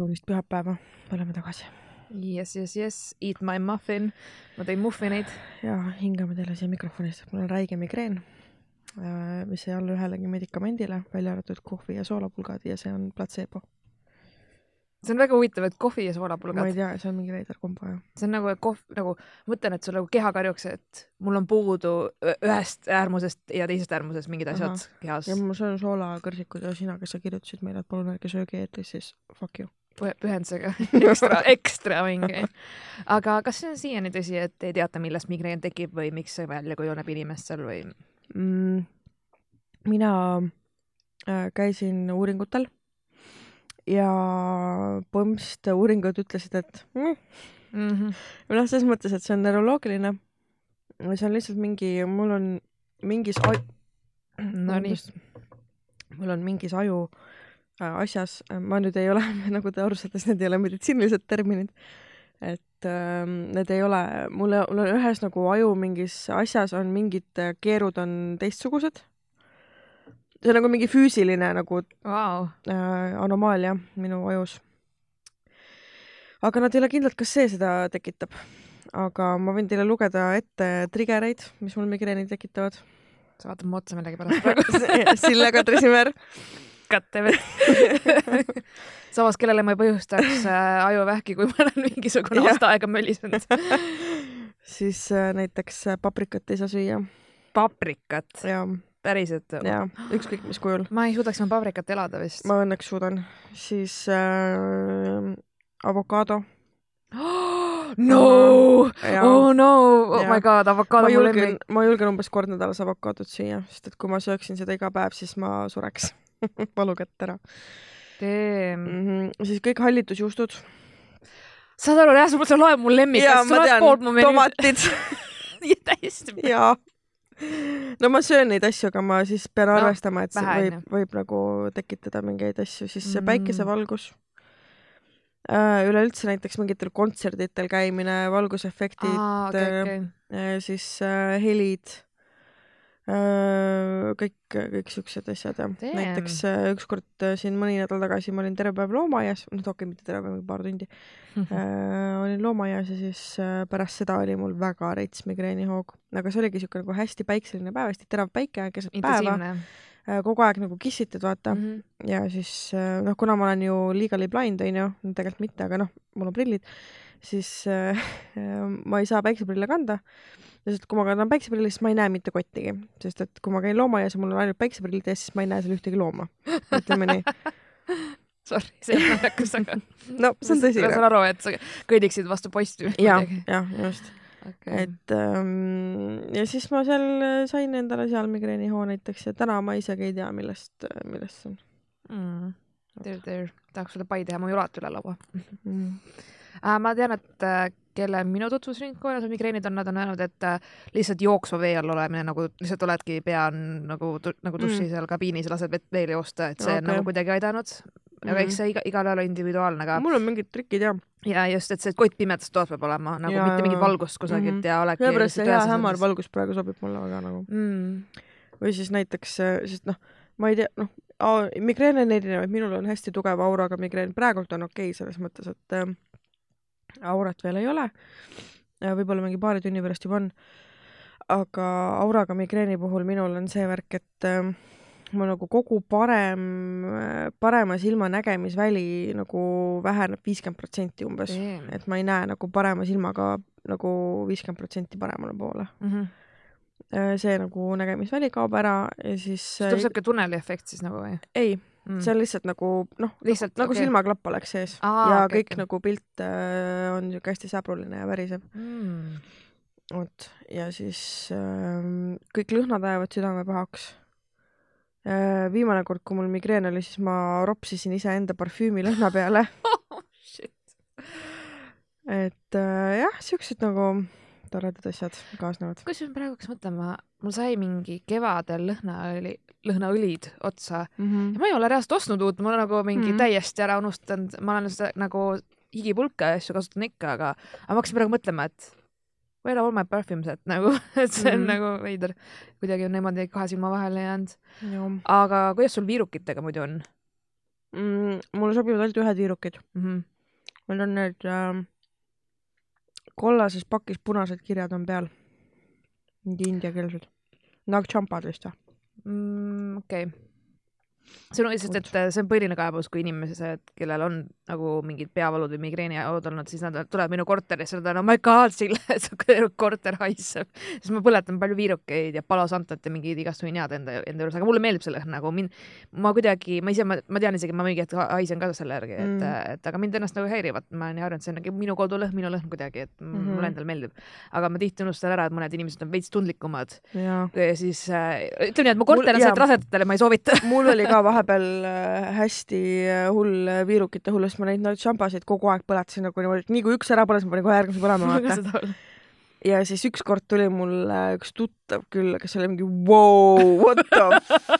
kaunist pühapäeva, me oleme tagasi. Yes, yes, yes, eat my muffin. ma tõin muffineid. ja hingame teile siia mikrofoni, sest mul on räige migreen, mis ei allu ühelegi medikamendile, välja arvatud kohvi ja soolapulgad ja see on platseebo. see on väga huvitav, et kohvi ja soolapulgad. ma ei tea, see on mingi veider kombo jah. see on nagu kohv, nagu mõtlen, et sul nagu keha karjuks, et mul on puudu ühest äärmusest ja teisest äärmusest mingid asjad Aha. kehas. ja ma söön soolakõrsikud ja sina, kes sa kirjutasid meile, et palun ärge sööge eetris, siis fuck you pühendusega ekstra, ekstra mingi. aga kas see on siiani tõsi, et ei teata, millest migreen tekib või miks see välja kujuneb inimestel või mm,? mina äh, käisin uuringutel ja põhimõtteliselt uuringud ütlesid, et mm, mm -hmm. noh, selles mõttes, et see on neuroloogiline. see on lihtsalt mingi, mul on mingis aju. Nonii. mul on mingis aju Äh, asjas, äh, ma nüüd ei ole, nagu te aru saate, siis need ei ole meditsiinilised terminid, et ähm, need ei ole, mul, mul on ühes nagu aju mingis asjas on mingid äh, keerud on teistsugused. see on nagu mingi füüsiline nagu wow. äh, anomaalia minu ajus. aga nad ei ole kindlad, kas see seda tekitab. aga ma võin teile lugeda ette trigereid, mis mul migreeni tekitavad. sa vaatad mu otsa millegipärast praegu Sille Kadri Simmer katte veel samas, kellele ma ei põhjustaks äh, ajuvähki, kui ma olen mingisugune aasta aega mölisenud siis äh, näiteks äh, paprikat ei saa süüa. paprikat? päriselt? jaa, ükskõik mis kujul. ma ei suudaks ilma paprikat elada vist. ma õnneks suudan. siis äh, avokaado no, oh no, oh ja. my god, avokaado ma julgen, ma julgen umbes kord nädalas avokaadot süüa, sest et kui ma sööksin seda iga päev, siis ma sureks valukätt ära. Mm -hmm. siis kõik hallitusjuustud. saad aru, jah, sa loed mu loed poolt mu menüüd. tomatid täiesti. jaa. no ma söön neid asju, aga ma siis pean no, arvestama, et see võib, võib nagu tekitada mingeid asju, siis mm. päikesevalgus äh, üleüldse näiteks mingitel kontserditel käimine, valgusefektid okay, okay. Äh, siis äh, helid kõik, kõik siuksed asjad ja Damn. näiteks äh, ükskord äh, siin mõni nädal tagasi ma olin terve päev loomaaias, noh okei okay,, mitte terve päev, paar tundi mm. -hmm. olin loomaaias ja siis pärast seda oli mul väga rets migreenihoog, aga see oligi siuke nagu hästi päikseline päev, hästi terav päike keset päeva. kogu aeg nagu kissitud, vaata mm. -hmm. ja siis noh, kuna ma olen ju legally blind onju, tegelikult mitte, aga noh, mul on prillid, siis äh, ma ei saa päikseprille kanda. Sest kui ma kannan päikseprillid, siis ma ei näe mitte kottigi, sest et kui ma käin loomaaias ja mul on ainult päikseprillid ees, siis ma ei näe seal ühtegi looma. ütleme nii. Sorry, see ei ole naljakas, aga no see on tõsi. ma saan aru, et sa kõndiksid vastu posti. jah, jah, just. Okay.. et ähm, ja siis ma seal sain endale seal migreenihoo näiteks ja täna ma isegi ei tea, millest, millest see on. Mm.. There, there, tahaks sulle pai teha, mu julat üle laua. Mm.. Uh, ma tean, et uh, kelle minu tutvusringkonnas on migreenid on, nad on öelnud, et äh, lihtsalt jooksva vee all olemine nagu lihtsalt oledki, pea on nagu, nagu duši mm. seal kabiinis lased vett veel joosta, et see okay. on nagu kuidagi aidanud. aga mm. eks see iga, igal ühel on individuaalne, aga. mul on mingid trikid jah. ja just, et see kott pimedas toas peab olema nagu ja, mitte mingit valgust kusagilt mm -hmm. ja olegi. sellepärast see hea hämar valgus praegu sobib mulle väga nagu mm.. või siis näiteks, sest noh, ma ei tea, noh, migreene on erinevaid, minul on hästi tugeva auraga migreen, praegult on okei okay selles mõttes, et äh, aurat veel ei ole. võib-olla mingi paari tunni pärast juba on. aga auraga migreeni puhul minul on see värk, et äh, mul nagu kogu parem, parema silma nägemisväli nagu väheneb viiskümmend protsenti umbes mm., et ma ei näe nagu parema silmaga nagu viiskümmend protsenti paremale poole mm. -hmm see nagu nägemisväli kaob ära ja siis. tuleb siuke tunneliefekt siis nagu või? ei, mm.. see on lihtsalt nagu noh, lihtsalt nagu okay. silmaklapp oleks sees Aa, ja okay, kõik okay. nagu pilt äh, on niisugune hästi säbruline ja värisev mm.. vot ja siis äh, kõik lõhnad ajavad südame pahaks äh,. viimane kord, kui mul migreen oli, siis ma ropsisin iseenda parfüümi lõhna peale oh, et äh, jah, siuksed nagu toredad asjad kaasnevad. kusjuures praegu hakkas mõtlema, mul sai mingi kevadel lõhnaõli, lõhnaõlid otsa mm -hmm. ja ma ei ole reaalselt ostnud uut, ma olen nagu mingi mm -hmm. täiesti ära unustanud, ma olen seda nagu higipulka ja asju kasutan ikka, aga, aga ma hakkasin praegu mõtlema, et where are all my perfumes et nagu, et see on mm -hmm. nagu veider, kuidagi on niimoodi kahe silma vahele jäänud. aga kuidas sul viirukitega muidu on? mm,? mulle sobivad ainult ühed viirukid. mm? -hmm. mul on need äh, kollases pakis punased kirjad on peal. mingi indiakeelsed. Nagchampad vist või? mm,. okei. See on lihtsalt, et äh, see on põhiline kaebus, kui inimesed, kellel on nagu mingid peavalud või migreeniolud olnud, siis nad tulevad minu korterisse, nad on oh my god, Sille, su korter haiseb. siis ma põletan palju viirukeid ja palosantot ja mingeid igast hunniad enda, enda juures, aga mulle meeldib lõhn nagu mind, ma kuidagi, ma ise, ma tean isegi, ma mingi hetk haisen ka selle järgi, et Mm. et aga mind ennast nagu häirivad, ma olen harjunud, see on nagu minu kodulõhn, minu lõhn kuidagi, et mm. -hmm. mulle endale meeldib. aga ma tihti unustan ära, et mõned inimesed on veits tundlikumad ja siis äh, ütleme nii, et mu korter on Mul- see, et rasedatele ma ei soovita. mul oli ka vahepeal äh, hästi äh, hull äh, viirukite hull, sest ma neid Nagchampasid kogu aeg põletasin nagu niimoodi, et nii kui üks ära põles, ma panin kohe järgmise põlema, vaata. ja siis ükskord tuli mul äh, üks tuttav külla, kes oli mingi wow,, what the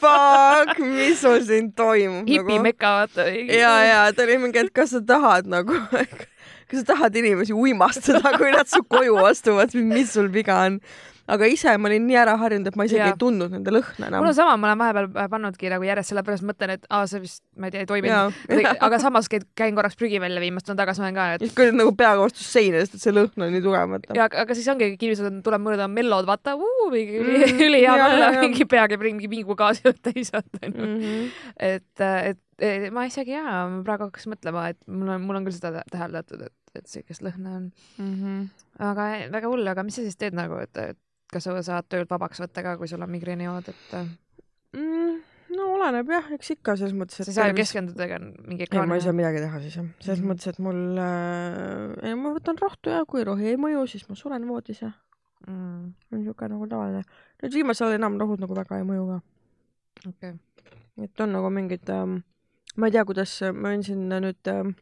fuck, mis sul siin toimub hipimeka, vaata. ja, ja ta oli mingi, et kas sa tahad nagu, kas sa tahad inimesi uimastada, kui nad su koju astuvad, mis sul viga on. Aga ise ma olin nii ära harjunud, et ma isegi Jaa. ei tundnud nende lõhna enam mul on. sama, ma olen vahepeal äh, pannudki nagu järjest sellepärast mõtlen, et aa, see vist, ma ei tea, ei toimi Jaa.. aga samas käin, käin korraks prügi välja viimas, tulen tagasi, olen ka, et olid nagu peaga vastu seina, sest et see lõhn on nii tugev, vaata. ja aga siis ongi, inimesed on, tuleb mööda mellod, vaata, mingi Mhm. ülihea olla jaa,, jaa. mingi käib ringi vingugaasi täis, vaata onju. -hmm. et, et ma isegi jaa, ma praegu hakkasin mõtlema, et mul on, mul on küll seda täheldatud, et, et siukest lõhna on. Mm -hmm. aga väga hull, aga mis sa siis teed nagu, et, et kas sa saad töölt vabaks võtta ka, kui sul on migreenijood, et äh, mm,. no oleneb jah, eks ikka selles mõttes, sa et ei saa ju keskenduda ega mingi ei, ma ei saa midagi teha siis jah, selles mm. -hmm. mõttes, et mul äh,, ei ma võtan rohtu ja kui rohi ei mõju, siis ma suren voodis ja mm,. on siuke nagu tavaline. nüüd viimasel ajal enam rohud nagu väga ei mõju ka. okei okay., et on nagu mingid ähm,, ma ei tea, kuidas, ma võin siin nüüd ähm,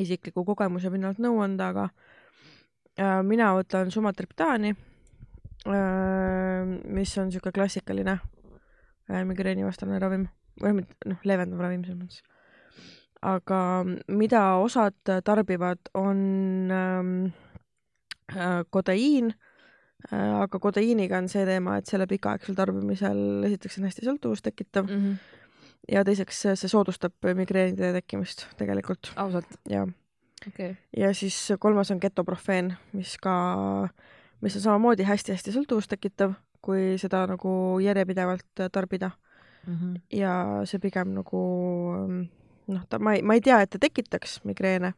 isikliku kogemuse pinnalt nõu anda, aga äh, mina võtan sumatriptaani äh,, mis on siuke klassikaline äh, migreenivastane ravim või noh, leevendav ravim selles mõttes. aga mida osad tarbivad, on ähm, äh, kodeiin äh,, aga kodeiiniga on see teema, et selle pikaaegsel tarbimisel esiteks on hästi sõltuvust tekitav mm. -hmm. ja teiseks see soodustab migreenide tekkimist tegelikult ausalt, ja, okei okay.. ja siis kolmas on ketoprofeen, mis ka, mis on samamoodi hästi-hästi sõltuvust tekitav, kui seda nagu järjepidevalt tarbida Mm -hmm. ja see pigem nagu noh, ta, ma ei, ma ei tea, et ta tekitaks migreene,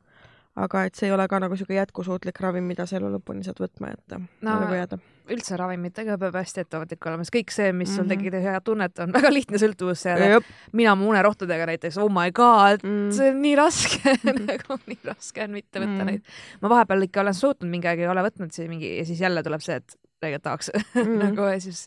aga et see ei ole ka nagu siuke jätkusuutlik ravim, mida sa elu lõpuni saad võtma, et no, nagu jääda. üldse ravimitega peab hästi ettevaatlik olema, sest kõik see, mis sul Mhm. tekitab head tunnet, on väga lihtne sõltuvusse jääda. mina oma unerohtudega näiteks, oh my god, Mm. see on nii raske nagu nii raske on mitte võtta Mm. neid. ma vahepeal ikka olen suutnud mingi aeg ei ole võtnud siis mingi ja siis jälle tuleb see, et tegelikult tahaks Mm. nagu ja siis,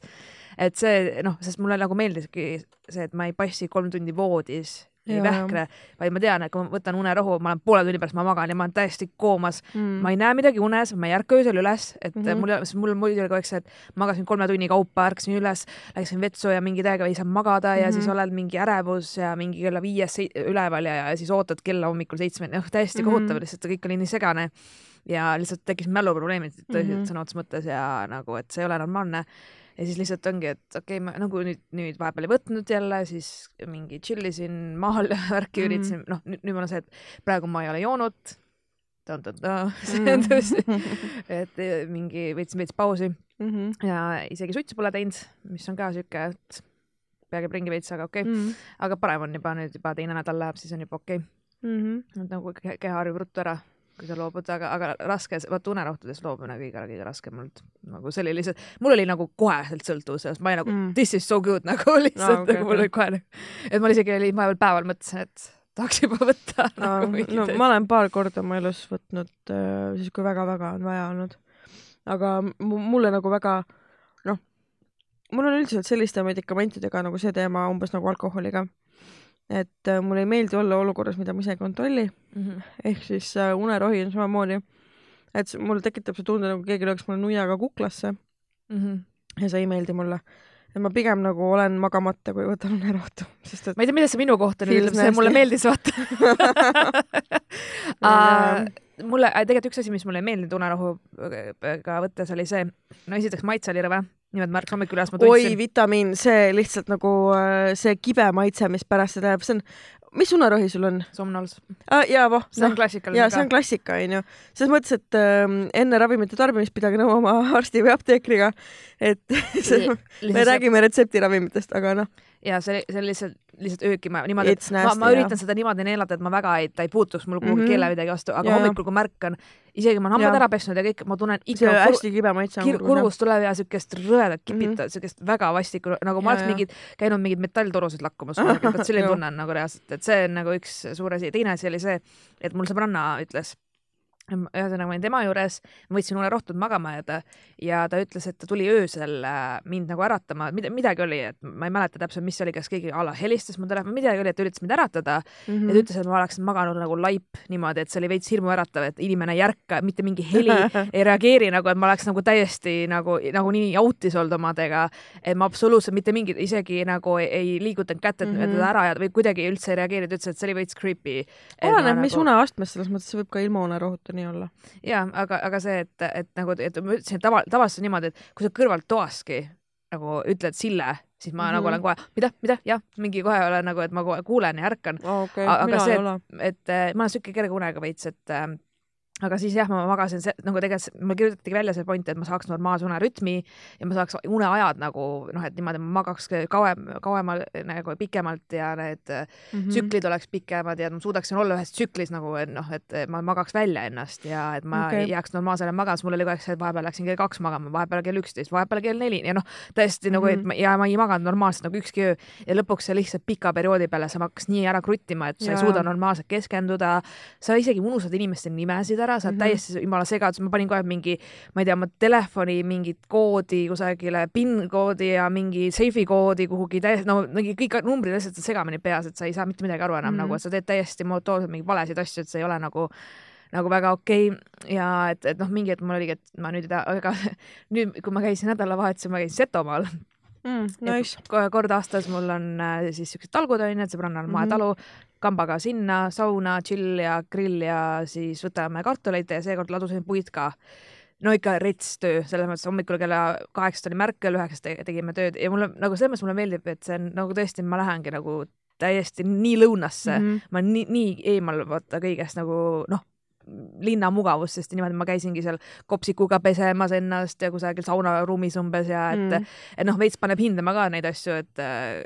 et see noh, sest mulle nagu meeldiski see, et ma ei passi kolm tundi voodis, ei Jaa, vähkle, vaid ma tean, et kui ma võtan unerohu, ma olen poole tunni pärast, ma magan ja ma olen täiesti koomas Mm. ma ei näe midagi unes, ma ei ärka öösel üles, et mm. -hmm. mul, sest mul muidu oli kogu aeg see, et magasin kolme tunni kaupa, ärkasin üles, läksin vetsu ja mingi täiega ei saa magada mm -hmm. ja Mhm. siis oled mingi ärevus ja mingi kella viies üleval ja, ja siis ootad kella hommikul seitsmeni, noh täiesti Mhm. kohutav lihtsalt, kõik oli nii segane ja lihtsalt tekkisid mäluprobleemid tõsiselt mm. -hmm. sõna otseses mõttes ja nagu, et see ei ole normaalne ja siis lihtsalt ongi, et okei okay,, ma nagu nüüd, nüüd vahepeal ei võtnud jälle, siis mingi chill isin maal ja värki Mhm. mm. üritasin, noh nüüd, nüüd mul on see, et praegu ma ei ole joonud. see on tõesti, et eh, mingi võtsin veits pausi Mhm. ja isegi suitsu pole teinud, mis on ka siuke, et pea käib ringi veits, aga okei okay., Mhm. aga parem on juba nüüd juba teine nädal läheb, siis on juba okei Mhm. okay., et nagu ke- keha harjub ruttu ära, kui sa loobud, aga, aga raske, vaata unerohtudest loobumine kõige, kõige raskem olnud. nagu see oli lihtsalt, mul oli nagu koheselt sõltuvus sellest, ma olin nagu Mm. this is so good nagu lihtsalt no, okay, nagu mul oli kohe nagu, et ma isegi olin vahepeal päeval mõtlesin, et tahaks juba võtta nagu mingi no ma olen paar korda oma elus võtnud äh, siis, kui väga-väga on vaja olnud. aga mu- mulle nagu väga noh, mul on üldiselt selliste medikamentidega nagu see teema umbes nagu alkoholiga. Et äh, mulle ei meeldi olla olukorras, mida ma ise ei kontrolli, Mhm. ehk siis äh, unerohi on samamoodi. et mul tekitab see tunde, nagu keegi lööks mulle nuiaga kuklasse Mhm. ja see ei meeldi mulle. et ma pigem nagu olen magamata, kui võtan unerohtu, sest et ma ei tea, mida see minu kohta nüüd ütleb, see mulle meeldis vaata. mulle, tegelikult üks asi, mis mulle ei meeldinud unerohuga võttes, oli see, no esiteks maitse oli rõve, niimoodi ma ärkasin hommikul üles, ma oi, tundsin, vitamiin, see lihtsalt nagu äh, see kibe maitse, mis pärast seda jääb, see on mis unerohi sul on Somnols. ah,? jaa, voh, see on noh, klassikaline jaa, see on klassika, onju. selles mõttes, et äh, enne ravimite tarbimist pidage nõu oma arsti või apteekriga, et see, me räägime retseptiravimitest, aga noh, ja see, see lihtsalt, lihtsalt ööki ma niimoodi, et ma, nasty, ma jah. üritan seda niimoodi neelata, et ma väga ei, ta ei puutuks mul kuhugi Mhm. keele midagi vastu, aga Jaa. hommikul, kui märkan, isegi kui ma olen hambad ära pesnud ja kõik, ma tunnen see ikka kur, hästi kibe maitse on jah. kurgust tuleb ja siukest rõvedat kipita mm, -hmm. siukest väga vastikku, nagu ma oleks mingid, käinud mingeid metalltorusid lakkumas, selline tunne on nagu reaalselt, et see on nagu üks suur asi. teine asi oli see, et mul sõbranna ütles, ühesõnaga ma olin tema juures, võtsin unerohtud magama jääda ja ta ütles, et ta tuli öösel äh, mind nagu äratama, mida, midagi oli, et ma ei mäleta täpselt, mis oli, kas keegi a la helistas mu telefoni, midagi oli, et ta üritas mind äratada mm Mhm. ja ta ütles, et ma oleksin maganud nagu laip niimoodi, et see oli veits hirmuäratav, et inimene ei ärka, mitte mingi heli ei reageeri nagu, et ma oleks nagu täiesti nagu, nagu nii out'is olnud omadega, et ma absoluutselt mitte mingit, isegi nagu ei, ei liigutanud kätt, et mm Mhm. -hmm. teda ära ajada või kuidagi üldse ei reageerinud, ütles, et see oli veits creepy. oleneb, mis uneastmes, selles mõttes see võib ka ilma unerohuta nii olla. ja aga, aga see, et, et nagu, et ma ütlesin, et tava, tavaliselt on niimoodi, et kui sa kõrvalt toaski nagu ütled Sille, siis ma mm -hmm. nagu Mhm. olen kohe, mida, mida, jah, mingi kohe olen nagu, et ma kohe kuulen ja ärkan, okei Aga see- ole. et äh, ma olen siuke kerge unega veits, et äh, aga siis jah, ma magasin see, nagu tegelikult mul kirjutatigi välja see point, et ma saaks normaalse unerütmi ja ma saaks uneajad nagu noh, et niimoodi ma magaks kauem, kauemal nagu pikemalt ja need mm. -hmm. tsüklid oleks pikemad ja et ma suudaksin olla ühes tsüklis nagu, noh, et ma magaks välja ennast ja et ma okay. jääks normaalsele magama, siis mul oli kogu aeg see, et vahepeal läksin kell kaks magama, vahepeal kell üksteist, vahepeal kell neli ja noh, tõesti nagu, et Mhm. ma, ja ma ei maganud normaalselt nagu ükski öö ja lõpuks see lihtsalt pika perioodi peale sa hakkas nii ära kruttima, et sa Jaa. ei suuda normaalselt keskenduda, sa isegi unustad inimeste nimesid ära, sa oled mm Mhm. -hmm. täiesti jumala segaduses, ma panin kohe mingi, ma ei tea, oma telefoni mingit koodi kusagile, PIN koodi ja mingi seifi koodi kuhugi täiesti, no mingi kõik numbrid lihtsalt segamini peas, et sa ei saa mitte midagi aru enam mm Mhm. -hmm. nagu, et sa teed täiesti monotoonselt mingeid valesid asju, et see ei ole nagu nagu väga okei okay. ja et, et noh, mingi hetk mul oligi, et ma nüüd ei taha, aga nüüd, kui ma käisin nädalavahetusel, ma käisin Setomaal Mm, nice. Ko- kord aastas mul on äh, siis siuksed talgud onju, et sõbrannal Mhm. moetalu, kambaga sinna, sauna, chill ja grill ja siis võtame kartuleid ja seekord ladusin puid ka no ikka rets töö, selles mõttes hommikul kella kaheksast oli märk, kell üheksast te- tegime tööd ja mulle nagu selles mõttes mulle meeldib, et see on nagu tõesti, ma lähengi nagu täiesti nii lõunasse mm. -hmm. ma nii, nii eemal vaata kõigest nagu noh, linna mugavustest ja niimoodi ma käisingi seal kopsikuga pesemas ennast ja kusagil saunaruumis umbes ja et mm. Et noh, veits paneb hindama ka neid asju, et,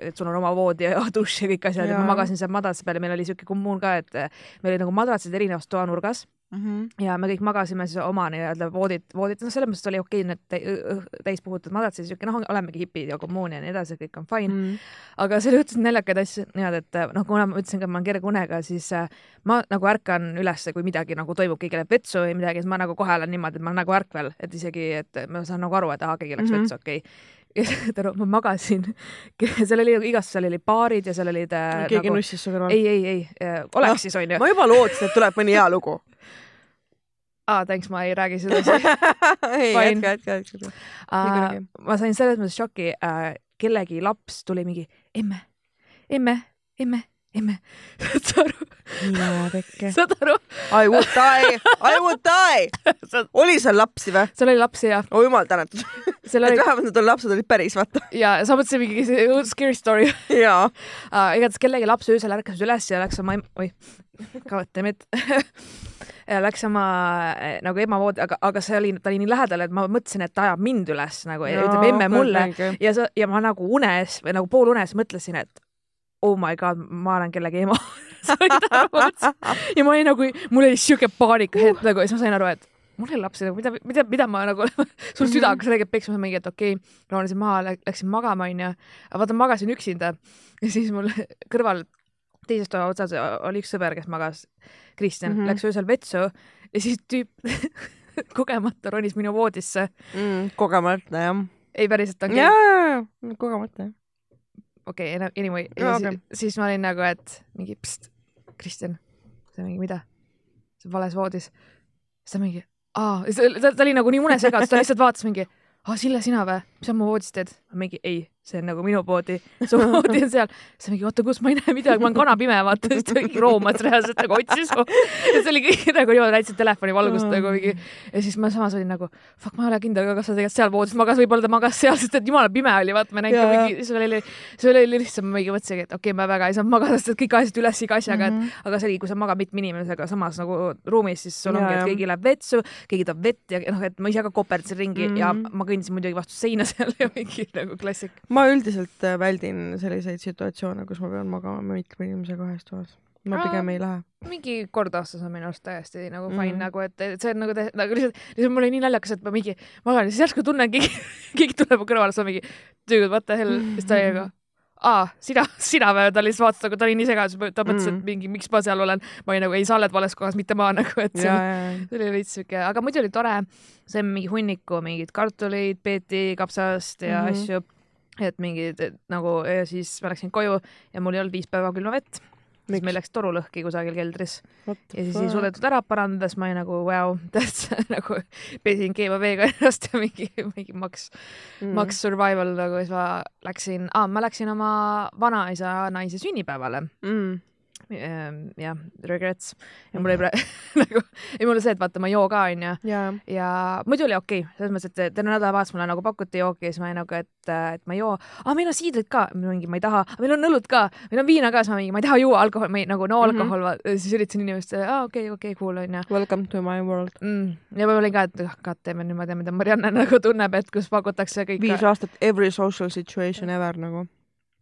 et sul on oma voodi ja dušš ja kõik asjad ja ma magasin seal madratsi peal ja meil oli siuke kommuun ka, et meil olid nagu madratsid erinevas toanurgas Mhm. ja me kõik magasime siis oma nii-öelda voodit, voodit, noh, selles mõttes oli okei need tä- õ- täis puhutud madratsid, siuke noh, olemegi hipid ja kommuun ja nii edasi, kõik on fine mm.. Mm. aga seal juhtusid naljakaid asju niimoodi, et noh, kuna ma ütlesin ka, ma olen kerge unega, siis äh, ma nagu ärkan üles, kui midagi nagu toimub, keegi läheb vetsu või midagi, siis ma nagu kohe olen niimoodi, et ma olen nagu ärkvel, et isegi, et ma saan nagu aru, et aa, keegi läks mm. -hmm. vetsu, okei okay. Ja saad aru, ma magasin, seal oli igast, seal oli baarid ja seal olid äh, keegi nagu... nussis su kõrval. ei, ei, ei, oleks Ah, siis onju. ma juba lootsin, et tuleb mõni hea lugu. aa, thanks, ma ei räägi seda ei, jätka, jätka, jätka. ma sain selles mõttes šoki uh,, kellegi laps tuli mingi emme, emme, emme, emme. saad aru, mina pekke. saad aru, I would die, I would die. oli seal lapsi või? seal oli lapsi ja oh jumal tänatud. seal et oli vähemalt need lapsed olid päris, vaata. ja sa mõtlesid mingi scary story jaa. uh,. igatahes kellegi laps öösel ärkas üles ja läks oma em-, oih, damn it ja läks oma eh, nagu ema voodi, aga, aga see oli, ta oli nii lähedal, et ma mõtlesin, et ta ajab mind üles nagu ja ütleb emme mulle ja sa ja ma nagu unes või nagu poolunes mõtlesin, et oh my god, ma olen kellegi ema ja ma olin nagu, mul oli siuke paanikahetk nagu ja siis ma sain aru, et mul ei lapsi nagu, mida, mida, mida ma nagu sul süda hakkas tegelikult peksma mingi, et okei okay,, rahunesin maha, läksin magama onju, aga vaata magasin üksinda ja siis mul kõrval teises toa otsas oli üks sõber, kes magas, Kristjan mm, Mhm. -hmm. läks öösel vetsu ja siis tüüp kogemata ronis minu voodisse. mm,. kogemata jah. ei päriselt jaa okay., jaa, kogemata jah. Okei okay,, anyway, ja okei. siis, siis ma olin nagu, et mingi pst, Kristjan, sa mingi mida? sa vales voodis. siis ta mingi, aa, ta, ta, oli nagu nii unesegadus, ta lihtsalt vaatas mingi, aa Sille, sina või? mis sa oma voodis teed? mingi ei, see on nagu minu poodi, su voodi on seal. siis mingi oota, kus ma ei näe midagi, ma olen kanapime, vaata, siis ta mingi roomas reaalselt nagu otsis mu. ja see oli kõik nagu niimoodi, näitasid telefoni valgust nagu mingi. ja siis ma samas olin nagu, fuck, ma ei ole kindel, kas sa tegelikult seal voodis magas, võib-olla ta magas seal, sest et jumala pime oli, vaata, ma nägin ka mingi, siis oli, see oli lihtsalt, ma mingi mõtlesingi, et okei okay,, ma väga ei saanud magada, sest et kõik ajasid üles iga asjaga mm, -hmm. et mhm. aga see oli, kui sa magad mitme inimesega samas nagu ruumis, siis sul ongi, et keegi läheb vetsu, keegi tahab vett ja noh, et ma ise ka koperdasin ringi mm -hmm. ja ma kõndisin muidugi vastu seina seal ja mingi nagu klassik. Ma üldiselt äh, väldin selliseid situatsioone, kus ma pean magama mitme inimesega ühes toas. ma pigem ei lähe. mingi kord aastas on minu arust täiesti nagu fine mm -hmm. nagu, et, see on nagu, nagu lihtsalt, lihtsalt mul oli nii naljakas, et ma mingi magan ja siis järsku tunnen, keegi, keegi tuleb mu kõrvale, siis ma mingi, dude, what the hell, siis ta oli nagu aa, sina, sina või? ta lihtsalt vaatas, aga ta oli nii segaduses, ta mõtles mm., et mingi, miks ma seal olen. ma olin nagu, ei, sa oled vales kohas, mitte ma nagu, et see, see oli veits siuke, aga muidu oli tore. saime mingi hunniku mingeid kartuleid, peeti kapsast ja mm -hmm. asju et mingid et, nagu ja siis ma läksin koju ja mul ei olnud viis päeva külma vett. siis meil läks toru lõhki kusagil keldris. Ja siis ei suudetud ära parandada, siis ma olin nagu vau wow,, täitsa nagu pesin keema veega ennast ja mingi, mingi maks mm., maks survival nagu siis ma läksin ah,, ma läksin oma vanaisa naise sünnipäevale. Mm jah, regrets ja mul oli praegu nagu, ei mul on see, et vaata, ma ei joo ka, onju. ja muidu oli okei okay., selles mõttes, et terve nädalavahetus mulle nagu pakuti jooki ja siis ma olin nagu, et, et ma ei joo. aa, meil on siidrit ka, mingi ma ei taha, meil on õlut ka, meil on viina ka, siis ma mingi, ma ei taha juua alkoholi, ma ei nagu no mhm. alkohol mm, -hmm. siis üritasin inimestele, aa okei okay,, okei okay,, cool onju. Welcome to my world mm.. ja ma olin ka, et ah, god damn nüüd ma tean, mida Marianne nagu tunneb, et kus pakutakse kõik. viis aastat every social situation ever nagu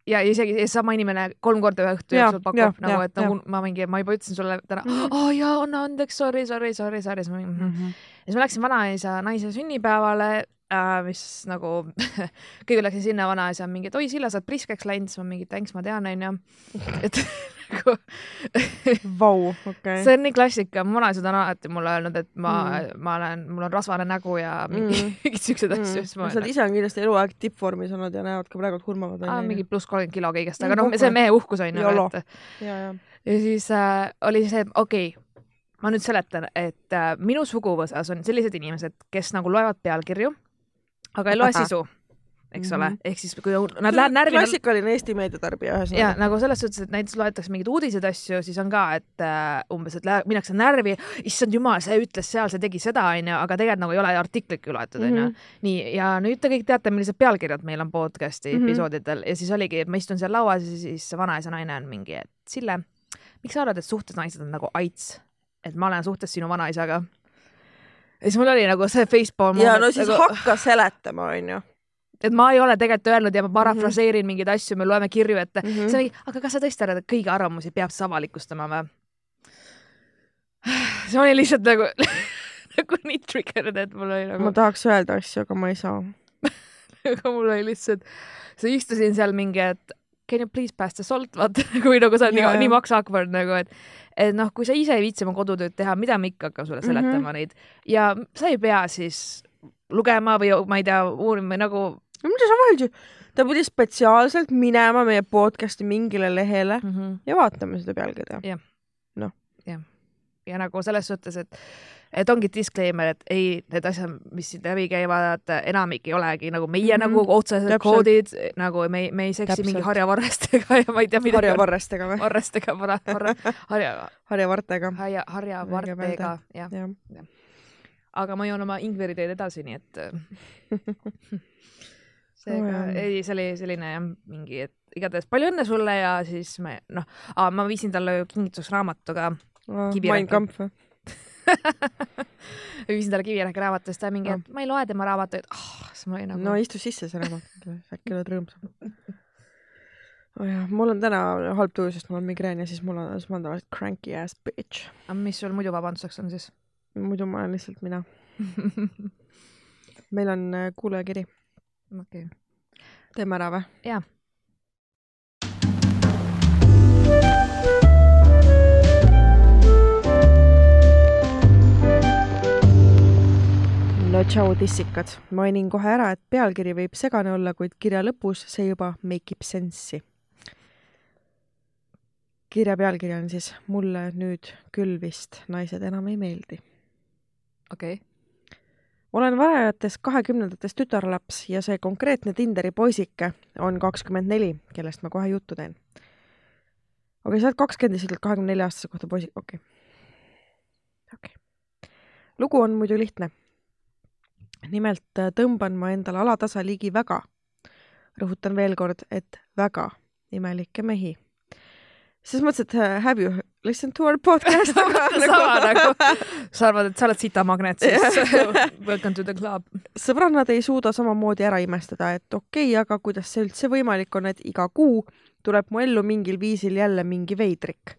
ja isegi sama inimene kolm korda ühe õhtu jooksul pakub nagu, et nagu ma mingi, ma juba ütlesin sulle täna mm, -hmm. oh jaa, anna andeks, sorry, sorry, sorry, sorry, mingi mm -hmm. ja siis ma läksin vanaisa naise sünnipäevale äh,, mis nagu kõigepealt läksin sinna, vanaisa on mingi, et oi, Silla, sa oled priskeks läinud, siis ma mingi, thanks, ma tean, onju. et nagu Vau, okei. see on nii klassika, mu vanaisad on alati mulle öelnud, et ma mm., ma olen, mul on rasvane nägu ja mingi mm. mingeid siukseid mm. asju, sa oled ise on kindlasti eluaeg tippvormis olnud ja näevad ka praegu hurmavad. mingi pluss kolmkümmend kilo kõigest, aga noh, see on mehe uhkus on ju. et ja, ja. ja siis äh, oli see, okei okay, ma nüüd seletan, et äh, minu suguvõsas on sellised inimesed, kes nagu loevad pealkirju, aga ei loe sisu eks ole mm, -hmm. ehk siis kui nad lähevad närvi. klassikaline Eesti meediatarbija ühesõnaga. ja nagu selles suhtes, et näiteks loetakse mingeid uudiseid asju, siis on ka, et äh, umbes, et läheb, minnakse närvi, issand jumal, see ütles seal, see tegi seda, onju, aga tegelikult nagu ei ole artiklit loetud, onju. Mhm. nii, ja nüüd te kõik teate, millised pealkirjad meil on podcast'i mm -hmm. episoodidel ja siis oligi, et ma istun seal lauas ja siis vanaisa naine on mingi, et Sille, miks sa arvad, et suhtes naised on nagu aits? et ma olen suhtes sinu vanaisaga ja siis mul oli nagu see facepalm. ja no siis nagu... hakka seletama, onju et ma ei ole tegelikult öelnud ja ma parafraseerin mm -hmm. mingeid asju, me loeme kirju ette mm. -hmm. see oli, aga kas sa tõesti arvad, et kõigi arvamusi peab siis avalikustama või? see oli lihtsalt nagu nagu nii triggered, et mul oli nagu. ma tahaks öelda asju, aga ma ei saa aga mul oli lihtsalt, sa istusin seal mingi, et can you please pass the salt, vaata kui nagu sa oled nii, nii maks awkward nagu, et et noh, kui sa ise ei viitsi oma kodutööd teha, mida ma ikka hakkan sulle seletama mm -hmm. neid ja sa ei pea siis lugema või ma ei tea, uurima nagu mida sa vahel, ta pidi spetsiaalselt minema meie podcast'i mingile lehele mm -hmm. ja vaatama seda pealkirja. noh. jah. ja nagu selles suhtes, et, et ongi disclaimer, et ei, need asjad, mis siit läbi käivad, enamik ei olegi nagu meie mm -hmm. nagu otsesed Täpselt. koodid, nagu me, me ei seksi Täpselt. mingi harjavarrestega ja ma ei tea, mida. harjavarrestega või? varrestega, harja, harja. harjavartega. harja, harjavartega, jah ja. ja. aga ma joon oma ingveriteed edasi, nii et seega oh, ei, see oli selline jah, mingi, et igatahes palju õnne sulle ja siis me noh, ma viisin talle kingitusraamatu ka oh,. Mein Kampf või? viisin talle Kivirähki raamatu, siis ta mingi, et ma ei loe tema raamatuid oh,. siis ma olin nagu. no istu sisse see raamat, äkki oled rõõmsam. oh jah, mul on täna halb tuju, sest mul on migreen ja siis mul on, siis ma olen tavaliselt cranky ass bitch. aga mis sul muidu vabanduseks on siis? muidu ma olen lihtsalt mina meil on äh, kuulajakiri okei okay.. teeme ära või? jaa. Tšau, tissikad. mainin kohe ära, et pealkiri võib segane olla, kuid kirja lõpus see juba make ib sense'i. kirja pealkiri on siis Mulle nüüd küll vist naised enam ei meeldi. okei okay olen varajates kahekümnendates tütarlaps ja see konkreetne Tinderi poisike on kakskümmend neli, kellest ma kohe juttu teen. okei okay,, sa oled kakskümmend ja sa ütled kahekümne nelja aastase kohta poisi, okei okay.. okei okay.. lugu on muidu lihtne. Nimelt äh, tõmban ma endale alatasa ligi väga, rõhutan veel kord, et väga imelikke mehi selles mõttes, et äh, have you listened to our podcast sama nagu, sa arvad, et sa oled sitamagnet, siis welcome to the club. sõbrannad ei suuda samamoodi ära imestada, et okei okay,, aga kuidas see üldse võimalik on, et iga kuu tuleb mu ellu mingil viisil jälle mingi veidrik.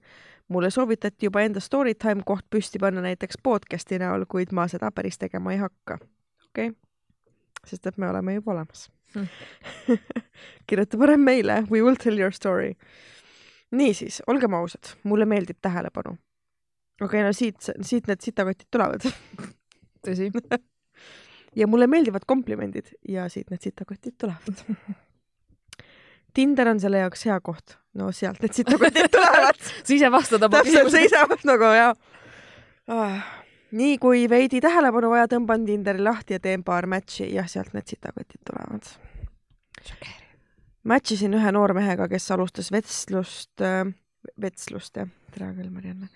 mulle soovitati juba enda story time koht püsti panna näiteks podcast'i näol, kuid ma seda päris tegema ei hakka. Okei. Okay., sest et me oleme juba olemas. Hmm. kirjuta parem meile, we will tell your story. Niisiis, olgem ausad, mulle meeldib tähelepanu. okei okay,, no siit, siit need sitakotid tulevad. Tõsi. Ja mulle meeldivad komplimendid ja siit need sitakotid tulevad. Tinder on selle jaoks hea koht. no sealt need sitakotid tulevad. Sa ise vastad oma täpselt, sa ise nagu jah. Ah.. Nii kui veidi tähelepanu vaja, tõmban Tinderi lahti ja teen paar match'i, jah, sealt need sitakotid tulevad. match isin ühe noormehega, kes alustas vestlust äh,, vetslust jah, tere küll, Marianne,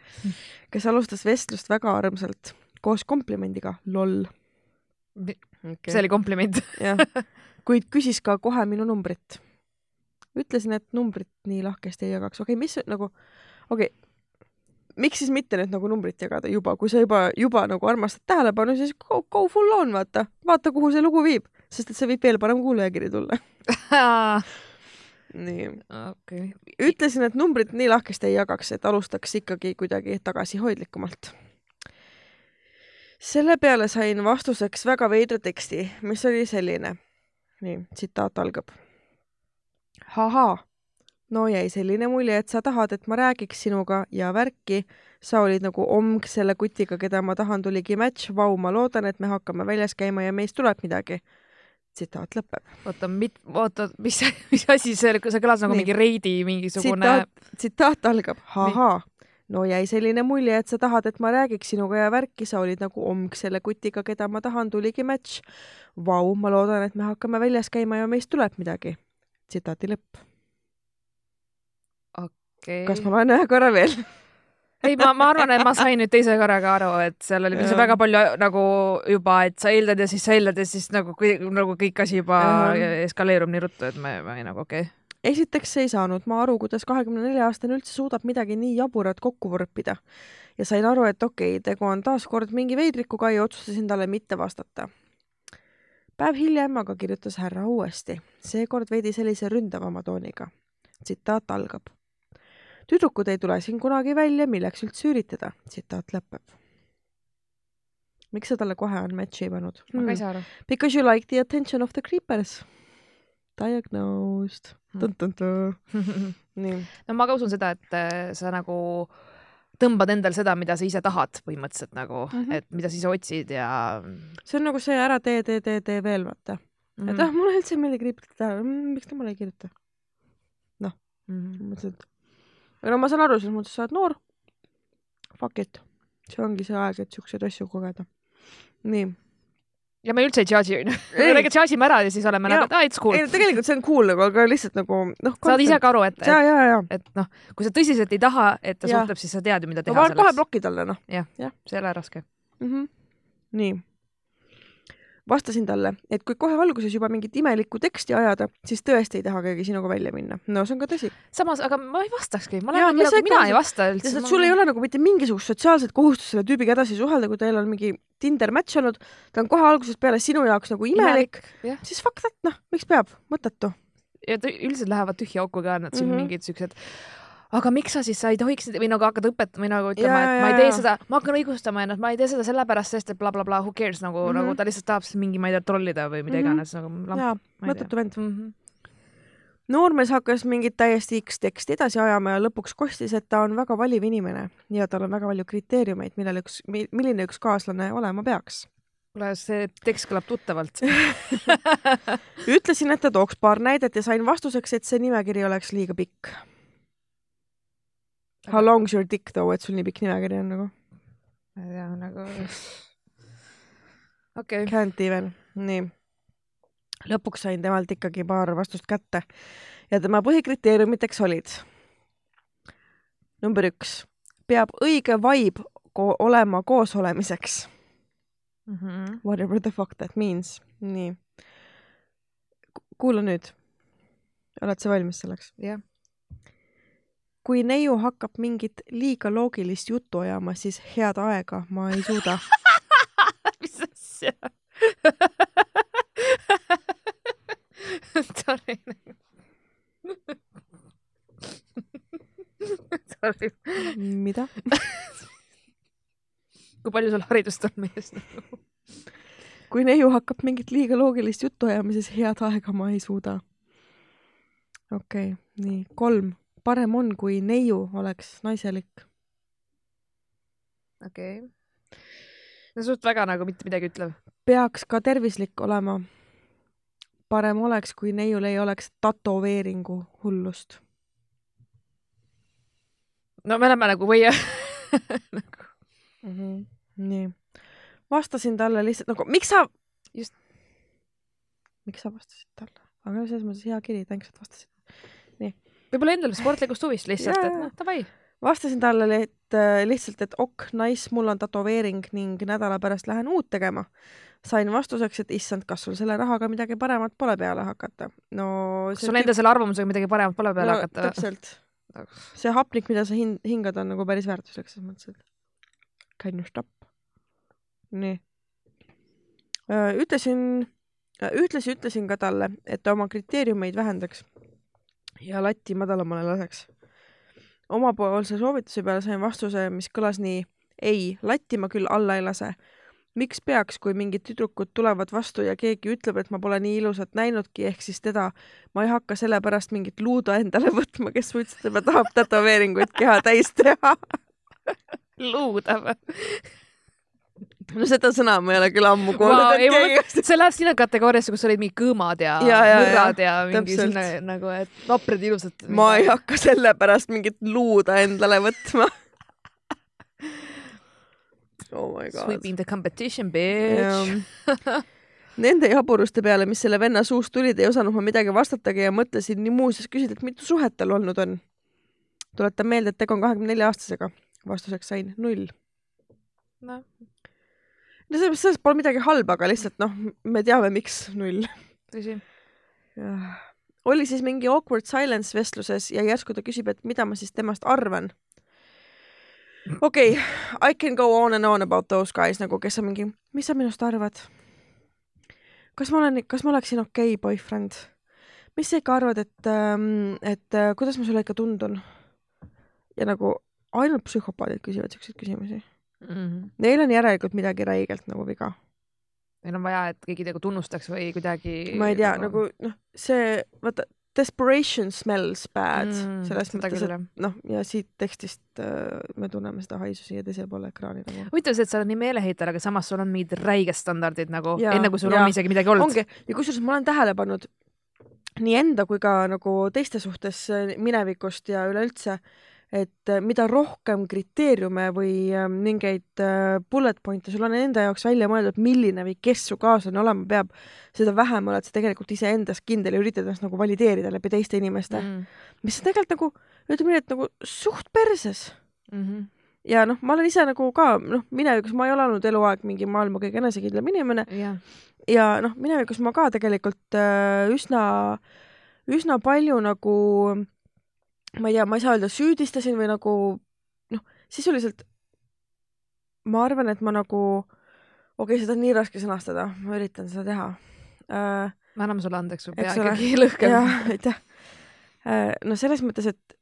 kes alustas vestlust väga armsalt, koos komplimendiga, loll. Okay. see oli kompliment jah, kuid küsis ka kohe minu numbrit. ütlesin, et numbrit nii lahkesti ei jagaks, okei okay,, mis nagu, okei okay,, miks siis mitte nüüd nagu numbrit jagada juba, kui sa juba, juba nagu armastad tähelepanu, siis go, go full on, vaata, vaata, kuhu see lugu viib, sest et see võib veel parem kuulajakiri tulla nii okay.. ütlesin, et numbrit nii lahkesti ei jagaks, et alustaks ikkagi kuidagi tagasihoidlikumalt. selle peale sain vastuseks väga veidra teksti, mis oli selline. nii, tsitaat algab. ahaa, no jäi selline mulje, et sa tahad, et ma räägiks sinuga ja värki. sa olid nagu omg selle kutiga, keda ma tahan, tuligi match, vau, ma loodan, et me hakkame väljas käima ja meist tuleb midagi tsitaat lõpeb. oota, mit-, oota, mis, mis asi see, see kõlas nagu Nii. mingi reidi mingisugune. tsitaat algab, ahaa, no jäi selline mulje, et sa tahad, et ma räägiks sinuga ja värki, sa olid nagu omg selle kutiga, keda ma tahan, tuligi matš. Vau, ma loodan, et me hakkame väljas käima ja meist tuleb midagi. tsitaati lõpp. Okay.. kas ma loen ühe korra veel ei, ma, ma arvan, et ma sain nüüd teise korraga aru, et seal oli ja. väga palju nagu juba, et sa eeldad ja siis sa eeldad ja siis nagu, nagu kõik asi juba eskaleerub nii ruttu, et ma, ma ei nagu okei okay. esiteks ei saanud ma aru, kuidas kahekümne nelja aastane üldse suudab midagi nii jaburat kokku võrpida ja sain aru, et okei okay,, tegu on taaskord mingi veidrikuga ja otsustasin talle mitte vastata. päev hiljem aga kirjutas härra uuesti, seekord veidi sellise ründavama tooniga. tsitaat algab tüdrukud ei tule siin kunagi välja, milleks üldse üritada, tsitaat lõpeb. miks sa talle kohe on match'i pannud hmm.? ma ka ei saa aru. Because you like the attention of the creepers. Diagnosed hmm.. nii. no ma ka usun seda, et äh, sa nagu tõmbad endale seda, mida sa ise tahad põhimõtteliselt nagu mm, -hmm. et mida sa ise otsid ja. see on nagu see ära tee, tee, tee, tee veel vaata mm. -hmm. et ah, mulle üldse ei meeldi kriipida, mm, miks ta mulle ei kirjuta? noh mm -hmm., mõtlesin, et aga no ma saan aru, selles mõttes sa oled noor. Fuck it, see ongi see aeg, et siukseid asju kogeda. nii. ja me üldse ei judge'i onju. tegelikult judge ime ära ja siis oleme nagu, et aa, it's cool. ei, tegelikult see on cool nagu, aga lihtsalt nagu noh. saad ise ka aru, et, et, et noh, kui sa tõsiselt ei taha, et ta ja. suhtleb, siis sa tead ju, mida teha no, selleks. kohe ploki talle noh. jah ja., see ei ole raske mm. -hmm. nii vastasin talle, et kui kohe alguses juba mingit imelikku teksti ajada, siis tõesti ei taha keegi sinuga välja minna. no see on ka tõsi. samas, aga ma ei vastakski, ma olen nagu, mina ei vasta üldse. lihtsalt sul ei ole nagu mitte mingisugust sotsiaalset kohustust selle tüübiga edasi suhelda, kui teil on mingi Tinder match olnud, ta on kohe algusest peale sinu jaoks nagu imelik, imelik, siis fuck that, noh, miks peab, mõttetu. ja üldiselt lähevad tühja auku ka nad siin mm -hmm. mingid siuksed aga miks sa siis, sa ei tohiks või nagu hakkad õpetama või nagu ütlema, et ma ei tee seda, ma hakkan õigustama ennast, ma ei tee seda sellepärast, sest et blablabla bla, bla, who cares nagu mm, -hmm. nagu ta lihtsalt tahab siis mingi, ma ei tea, trollida või mida mm -hmm. iganes nagu. jaa, mõttetu vend mm. -hmm noormees hakkas mingit täiesti X teksti edasi ajama ja lõpuks kostis, et ta on väga valiv inimene ja tal on väga palju kriteeriumeid, millel üks, milline üks kaaslane olema peaks. kuule, see tekst kõlab tuttavalt ütlesin, et ta tooks paar näidet ja sain vastuseks, et see nimekiri oleks liiga pikk How long's your dick though, et sul nii pikk nimekiri on nagu? ma ei tea, nagu okei okay., Can't even, nii. lõpuks sain temalt ikkagi paar vastust kätte ja tema põhikriteeriumiteks olid number üks, peab õige vibe ko olema koos olemiseks. mm. -hmm. Whatever the fuck that means. nii. kuula nüüd. oled sa valmis selleks? jah, kui neiu hakkab mingit liiga loogilist juttu ajama, siis head aega ma ei suuda. mis asja Sorry. Sorry, mida? kui palju sul haridust on mees nagu? kui neiu hakkab mingit liiga loogilist juttu ajama, siis head aega ma ei suuda. okei okay,, nii, kolm. Parem on, kui neiu oleks naiselik. okei okay.. no suht väga nagu mitte midagi ütlev. peaks ka tervislik olema. parem oleks, kui neiul ei oleks tätoveeringu hullust. no me oleme nagu või nagu mm. -hmm. nii, vastasin talle lihtsalt nagu, miks sa, just, miks sa vastasid talle? aga selles mõttes hea kiri, thanks, et vastasid. Võib-olla endal spordlikust huvist lihtsalt, et noh, davai. vastasin talle, et äh, lihtsalt, et ok, nice, mul on tätoveering ning nädala pärast lähen uut tegema. sain vastuseks, et issand, kas sul selle rahaga midagi paremat pole peale hakata. no kas sul enda selle arvamusega midagi paremat pole peale hakata või? täpselt. see hapnik, mida sa hin-, hingad, on nagu päris väärtuslik selles mõttes, et can you stop? nii. ütlesin, ühtlasi ütlesin ka talle, et ta oma kriteeriumeid vähendaks ja latti madalamale laseks. omapoolse soovituse peale sain vastuse, mis kõlas nii ei, latti ma küll alla ei lase. miks peaks, kui mingid tüdrukud tulevad vastu ja keegi ütleb, et ma pole nii ilusat näinudki, ehk siis teda, ma ei hakka sellepärast mingit luuda endale võtma, kes ütles, et ta tahab tätoveeringuid keha täis teha. luuda või? No seda sõna ma ei ole küll ammu kuulnud Wow, keegi see läheb sinna kategooriasse, kus olid mingi kõõmad ja, Ja, ja, mõrrad ja, ja mingi sinna nagu, et vaprad ilusad. ma ei hakka sellepärast mingit luuda endale võtma. oh my god. Sweeping the competition, bitch. Nende jaburuste peale, mis selle venna suust tulid, ei osanud ma midagi vastatagi ja mõtlesin nii muuseas küsida, et mitu suhet tal olnud on. tuletan meelde, et tegu on kahekümne nelja aastasega. vastuseks sain null. noh, no selles, selles pole midagi halba, aga lihtsalt noh, me teame, miks null. tõsi. oli siis mingi awkward silence vestluses ja järsku ta küsib, et mida ma siis temast arvan. okei okay,, I can go on and on about those guys nagu, kes on mingi, mis sa minust arvad? kas ma olen, kas ma oleksin okei okay boyfriend? mis sa ikka arvad, et, et äh, kuidas ma sulle ikka tundun? ja nagu ainult psühhopaadid küsivad siukseid küsimusi. Neil on järelikult midagi räigelt nagu viga. meil on vaja, et keegi nagu tunnustaks või kuidagi. ma ei tea, nagu noh, see, vaata, desperation smells bad Mm, mm, selles mõttes, et noh, ja siit tekstist äh, me tunneme seda haisu siia teisele poole ekraani nagu. huvitav see, et sa oled nii meeleheitel, aga samas sul on mingid räiged standardid nagu, Jaa, enne kui sul jaa. on isegi midagi olnud. ongi, ja kusjuures ma olen tähele pannud nii enda kui ka nagu teiste suhtes äh, minevikust ja üleüldse, et äh, mida rohkem kriteeriume või äh, mingeid äh, bullet point'e sul on enda jaoks välja mõeldud, milline või kes su kaaslane olema peab, seda vähem oled sa tegelikult iseendas kindel ja üritad ennast nagu valideerida läbi teiste inimeste mm., mis on tegelikult nagu, ütleme nii, et nagu suht perses -hmm. ja noh, ma olen ise nagu ka noh, minevikus ma ei ole olnud eluaeg mingi maailma kõige enesekindlam inimene jah, ja noh, minevikus ma ka tegelikult äh, üsna, üsna palju nagu ma ei tea, ma ei saa öelda süüdistasin või nagu noh, sisuliselt ma arvan, et ma nagu, okei okay,, seda on nii raske sõnastada, ma üritan seda teha äh,. me anname sulle andeks, su pea ikkagi lõhkeb. aitäh äh,. no selles mõttes, et,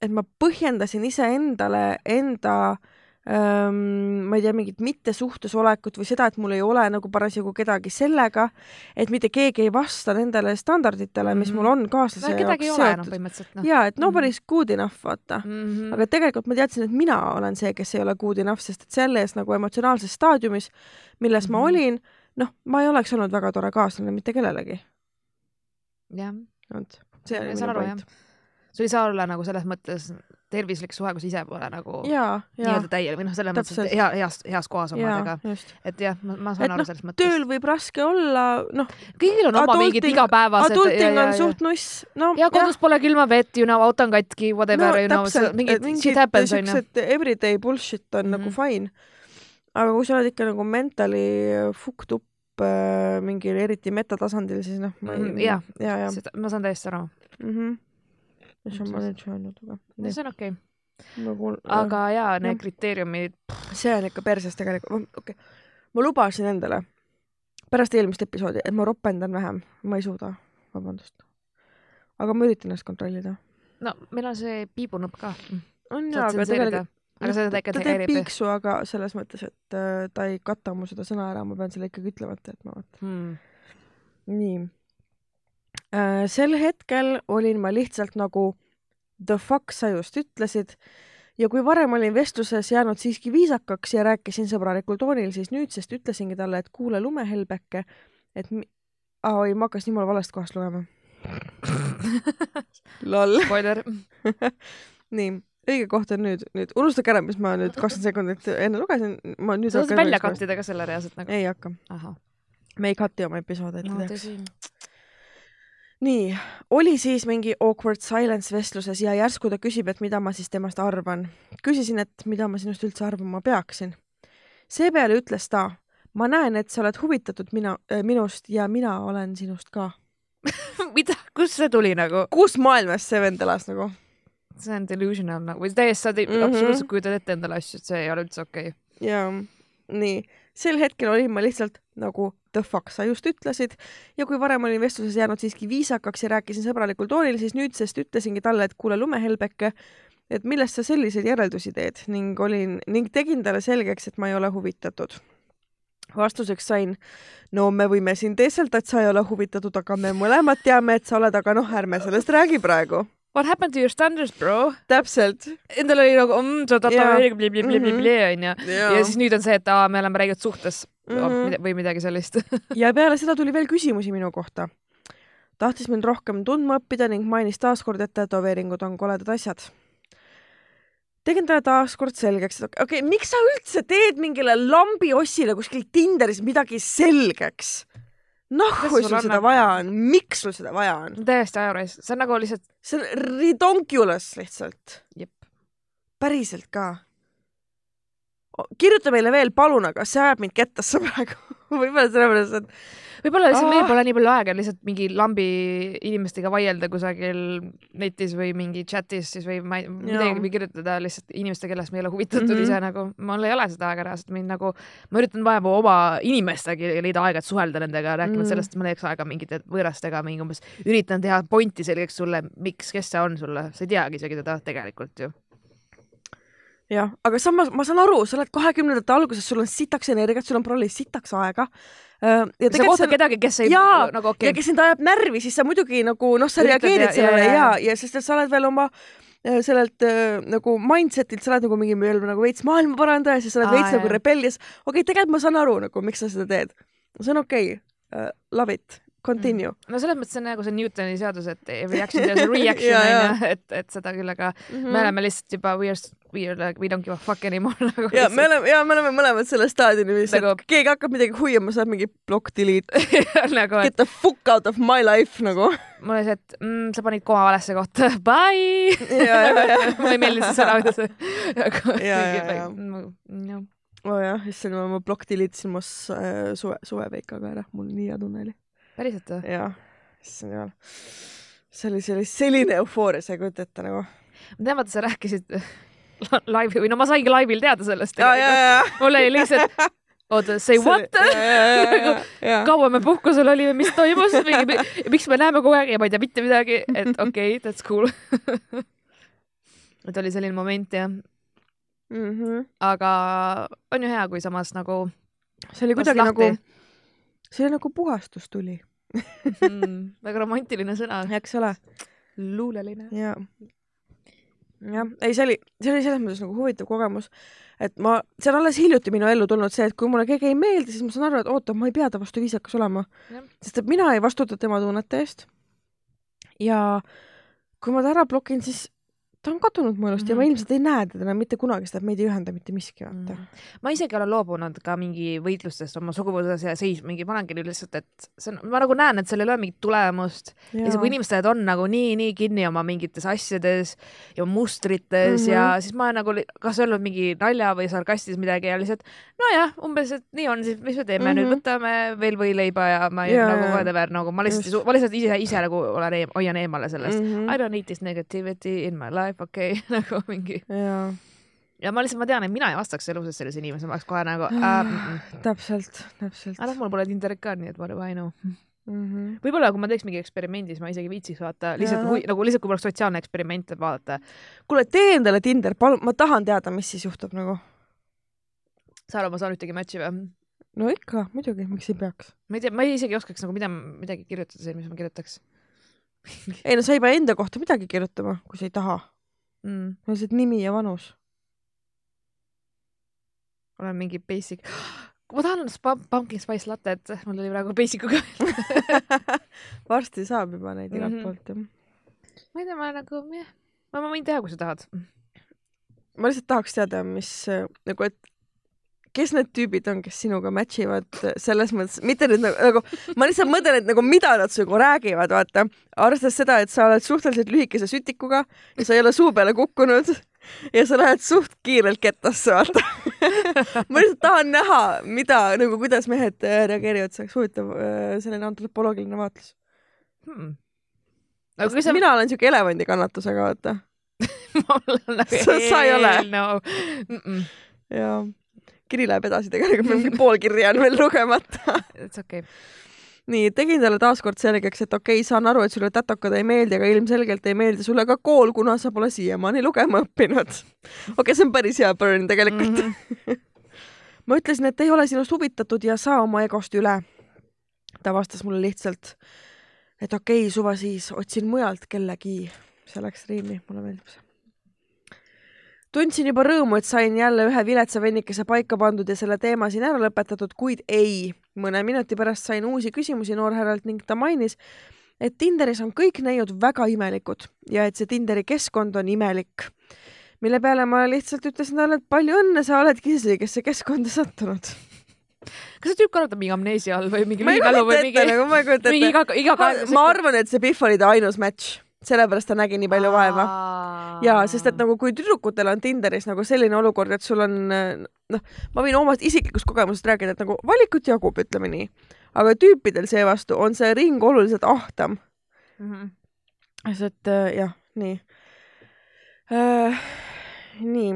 et ma põhjendasin iseendale enda ähm, ma ei tea, mingit mittesuhtesolekut või seda, et mul ei ole nagu parasjagu kedagi sellega, et mitte keegi ei vasta nendele standarditele, mis Mhm. mul on kaaslase no jaoks seotud. põhimõtteliselt noh. jaa, et nobody's good enough, vaata. -hmm. aga tegelikult ma teadsin, et mina olen see, kes ei ole good enough, sest et selles nagu emotsionaalses staadiumis, milles mm -hmm. ma Mhm. olin, noh, ma ei oleks olnud väga tore kaaslane mitte kellelegi. jah, vot, see oli minu point.. sul ei saa olla nagu selles mõttes tervislik suhe, kus ise pole nagu nii-öelda täiel või noh, selles mõttes, et hea, heas, heas kohas omadega et jah, ma, ma saan Et aru noh, sellest mõttest. tööl võib raske olla, noh, kõigil on oma mingid igapäevased adulting on suht nuss, no ja kodus pole külma vett, you know, auto on katki, whatever no you know, mingid shit happens onju. siuksed everyday bullshit on mm -hmm. nagu Mhm. fine. aga kui sa oled ikka nagu mentally fucked up äh, mingil eriti metatasandil, siis noh, ma ei Mhm, jah. ja, ja ma saan täiesti aru, mhmh. Mis on ma nüüd öelnud, aga no see on okei okay., nagu aga jaa, need jah. kriteeriumid, see on ikka perses tegelikult, okei okay.. ma lubasin endale pärast eelmist episoodi, et ma ropendan vähem, ma ei suuda, vabandust. aga ma üritan ennast kontrollida. no meil on see piibunupp ka, on jaa, aga tegelikult, aga seda ta ikka ta teeb piiksu, aga selles mõttes, et äh, ta ei kata mu seda sõna ära, ma pean selle ikkagi ütlemata jätma, vaata. Hmm. nii. Sel hetkel olin ma lihtsalt nagu the fuck sa just ütlesid ja kui varem olin vestluses jäänud siiski viisakaks ja rääkisin sõbralikul toonil, siis nüüdsest ütlesingi talle, et kuule lumehelbeke, et mi- ah, oi, ma hakkasin jumala valest kohast lugema. lol. spoiler, nii, õige koht on nüüd, nüüd unustage ära, mis ma nüüd kakskümmend sekundit enne lugesin, ma nüüd sa saad välja. kattida ka selle reaalselt nagu. ei hakka, me ei cut'i oma episoode ette no teaks. nii, oli siis mingi awkward silence vestluses ja järsku ta küsib, et mida ma siis temast arvan. küsisin, et mida ma sinust üldse arvama peaksin. seepeale ütles ta, ma näen, et sa oled huvitatud mina äh,, minust ja mina olen sinust ka. mida, kust see tuli nagu? kus maailmas see vend elas nagu? see on delusional nagu, või täiesti, sa ei- Mhm. absoluutselt kujutad ette endale asju, et see ei ole üldse okei okay.. ja nii, sel hetkel olin ma lihtsalt nagu the fuck sa just ütlesid ja kui varem olin vestluses jäänud siiski viisakaks ja rääkisin sõbralikul toonil, siis nüüdsest ütlesingi talle, et kuule lumehelbeke, et millest sa selliseid järeldusi teed ning olin ning tegin talle selgeks, et ma ei ole huvitatud. vastuseks sain, no me võime siin teeselda, et sa ei ole huvitatud, aga me mõlemad teame, et sa oled, aga noh, ärme sellest räägi praegu. What happened to your standards, bro? täpselt. Endal oli nagu mm,, tatoveerid blibli-blibli-blibli onju. ja, ja siis nüüd on see, et aa, me oleme räigelt suhtes Mhm. või midagi sellist. ja peale seda tuli veel küsimusi minu kohta. tahtis mind rohkem tundma õppida ning mainis taaskord, et tätoveeringud on koledad asjad. tegin talle taaskord selgeks, et okei okay,, miks sa üldse teed mingile lambiossile kuskil Tinderis midagi selgeks? Nahku sul sul seda annab- vaja on, miks sul seda vaja on? täiesti ajaraisk, see on nagu lihtsalt, see on redonkulous lihtsalt. päriselt ka. kirjuta meile veel, palun, aga see ajab mind kettasse praegu. võib-olla sellepärast, et võib-olla lihtsalt meil Ah. pole nii palju aega lihtsalt mingi lambi inimestega vaielda kusagil netis või mingi chatis siis või ma ei, midagi või kirjutada lihtsalt inimestega, kellest me ei ole huvitatud mm. -hmm. ise nagu, mul ei ole seda aega reaalselt, mind nagu, ma üritan vaeva oma inimestega leida aega, et suhelda nendega, rääkimata mm. sellest, et ma leiaks aega mingite võõrastega mingi umbes, üritan teha pointi selgeks sulle, miks, kes see on sulle, sa ei teagi isegi teda tegelikult ju. jah, aga samas ma saan aru, sa oled kahekümnendate alguses, sul on sitaks energiat, sul on prolli sitaks aega. ja sa kohtad see kedagi, kes ei Jaa, nagu ja okei okay., kes sind ajab närvi, siis sa muidugi nagu noh, sa Üritad reageerid ja- sellele ja- ja, ja- ja, ja sest et sa oled veel oma äh, sellelt äh, nagu mindset'ilt, sa oled nagu mingi veel nagu veits maailmaparandaja, siis sa oled Aa, veits jah. nagu rebellious. okei okay,, tegelikult ma saan aru nagu, miks sa seda teed. see on okei okay. uh,, love it, continue no selles mõttes see on nagu see Newtoni seadus, et reaction Jaa, jaa. onju, et, et seda küll, aga mm. mm. me oleme lihtsalt juba we are, we are like we don't give a fuck anymore nagu. ja me oleme, ja me oleme mõlemad selles staadiumis, et Nagu- keegi hakkab midagi huiama, saab mingi block delete, nagu, et get the fuck out of my life nagu. mul oli see, et mm, sa panid koma valesse kohta, bye. mulle ei meeldi see sõna, kuidas see. Ja, ja, ja. oo jah, issand, ma block delete isin ma s- äh, suve, suveveikaga ära, mul nii hea tunne oli. Päriselt või? jah, issand jumal. see oli, see oli selline eufooria, sa ei kujuta ette nagu. ma tean, vaata sa rääkisid laivi või no ma saingi laivil teada sellest. mul oli lihtsalt, oota, say what? kaua me puhkusel olime, mis toimus, miks me näeme kogu aeg ja ma ei tea mitte midagi, et okei okay,, that's cool. et oli selline moment jah, Mhm. aga on ju hea, kui samas nagu see oli kuidagi nagu, see oli nagu puhastus tuli, mm, väga romantiline sõna, eks ole. luuleline. ja, jah, ei, see oli, see oli selles mõttes nagu huvitav kogemus, et ma, see on alles hiljuti minu ellu tulnud see, et kui mulle keegi ei meeldi, siis ma saan aru, et oota, ma ei pea ta vastu viisakas olema sest et mina ei vastuta tema tunnete eest. ja kui ma ta ära blokin, siis ta on kadunud mu elust mm -hmm. ja ma Mhm. ilmselt ei näe teda enam mitte kunagi, sest et meid ei ühenda mitte miski, vaata mm. ma isegi olen loobunud ka mingi võitlustest oma suguvõsa seis, mingi panengi lihtsalt, et see on, ma nagu näen, et seal ei ole mingit tulemust ja, ja see, kui inimesed on nagu nii, nii kinni oma mingites asjades ja mustrites mm Mhm. -hmm. ja siis ma olen nagu kas öelnud mingi nalja või sarkastis midagi ja lihtsalt nojah, umbes, et nii on siis, mis me teeme mm, -hmm. Mhm. nüüd võtame veel võileiba ja ma ei, Jaa, nagu whatever, nagu ma lihtsalt ma lihtsalt ise, ise nagu olen hoian eemale sellest mm. Mhm. -hmm. I don't need this negativity in my life, okei okay. nagu mingi ja ma lihtsalt, ma tean, et mina ei vastaks elu sees sellise inimese, ma oleks kohe nagu äh,, täpselt, täpselt aga noh, mul pole Tinderit ka, nii et what do I know. mm. -hmm. võib-olla kui ma teeks mingi eksperimendi, siis ma isegi viitsiks vaata, lihtsalt hui, nagu lihtsalt kui mul oleks sotsiaalne eksperiment, et vaadata. kuule, tee endale Tinder, palun, ma tahan teada, mis siis juhtub nagu. Saare, ma saan ühtegi match'i või? no ikka, muidugi, miks ei peaks. ma ei tea, ma ei isegi oskaks nagu mida, midagi kirjutada mis ma kirjutaks ei no sa ei pea enda kohta midagi kirjutama, kui sa ei taha. mm.. lihtsalt nimi ja vanus. olen mingi basic. ma tahan spa- pumpkin spice latte't, mul oli praegu basic uga. varsti saab juba neid igalt Mhm. poolt jah. ma ei tea, ma nagu, jah, ma, võin teha, kui sa tahad. ma lihtsalt tahaks teada, mis nagu, et kes need tüübid on, kes sinuga match ivad äh, selles mõttes, mitte nüüd nagu, nagu, ma lihtsalt mõtlen, et nagu mida nad sinuga räägivad, vaata. arvestades seda, et sa oled suhteliselt lühikese sütikuga ja sa ei ole suu peale kukkunud ja sa lähed suht kiirelt kettasse, vaata. ma lihtsalt tahan näha, mida nagu, kuidas mehed äh, reageerivad, see oleks huvitav äh, selline antropoloogiline vaatlus. Hmm. aga sa, mina olen siuke elevandi kannatusega, vaata. mul on nagu Sa- sa ei ole. no. mm. -mm. ja kiri läheb edasi, tegelikult mingi pool kirja on veel lugemata. It's okay. nii, tegin talle taaskord selgeks, et okei okay,, saan aru, et sulle tätokad ei meeldi, aga ilmselgelt ei meeldi sulle ka kool, kuna sa pole siiamaani lugema õppinud. okei okay,, see on päris hea burn tegelikult mm. -hmm. ma ütlesin, et ei ole sinust huvitatud ja saa oma egost üle. ta vastas mulle lihtsalt, et okei okay,, suva siis, otsin mujalt kellegi. see läks riimi, mulle meeldib see. Tundsin juba rõõmu, et sain jälle ühe viletsa vennikese paika pandud ja selle teema siin ära lõpetatud, kuid ei. mõne minuti pärast sain uusi küsimusi noorhärralt ning ta mainis, et Tinderis on kõik neiud väga imelikud ja et see Tinderi keskkond on imelik. mille peale ma lihtsalt ütlesin talle, et palju õnne, sa oledki see keskkonda sattunud. kas see tüüp kannatab mingi amneesia all või mingi ma ei kujuta ette mingi, nagu, ma ei kujuta ette. ma arvan, et see Pihv oli ta ainus match, sellepärast ta nägi nii palju vaeva. jaa, sest et nagu kui tüdrukutel on Tinderis nagu selline olukord, et sul on noh, ma võin omast isiklikust kogemusest rääkida, et nagu valikut jagub, ütleme nii. aga tüüpidel seevastu on see ring oluliselt ahtam. Mhm. sest et äh, jah, nii äh,. nii,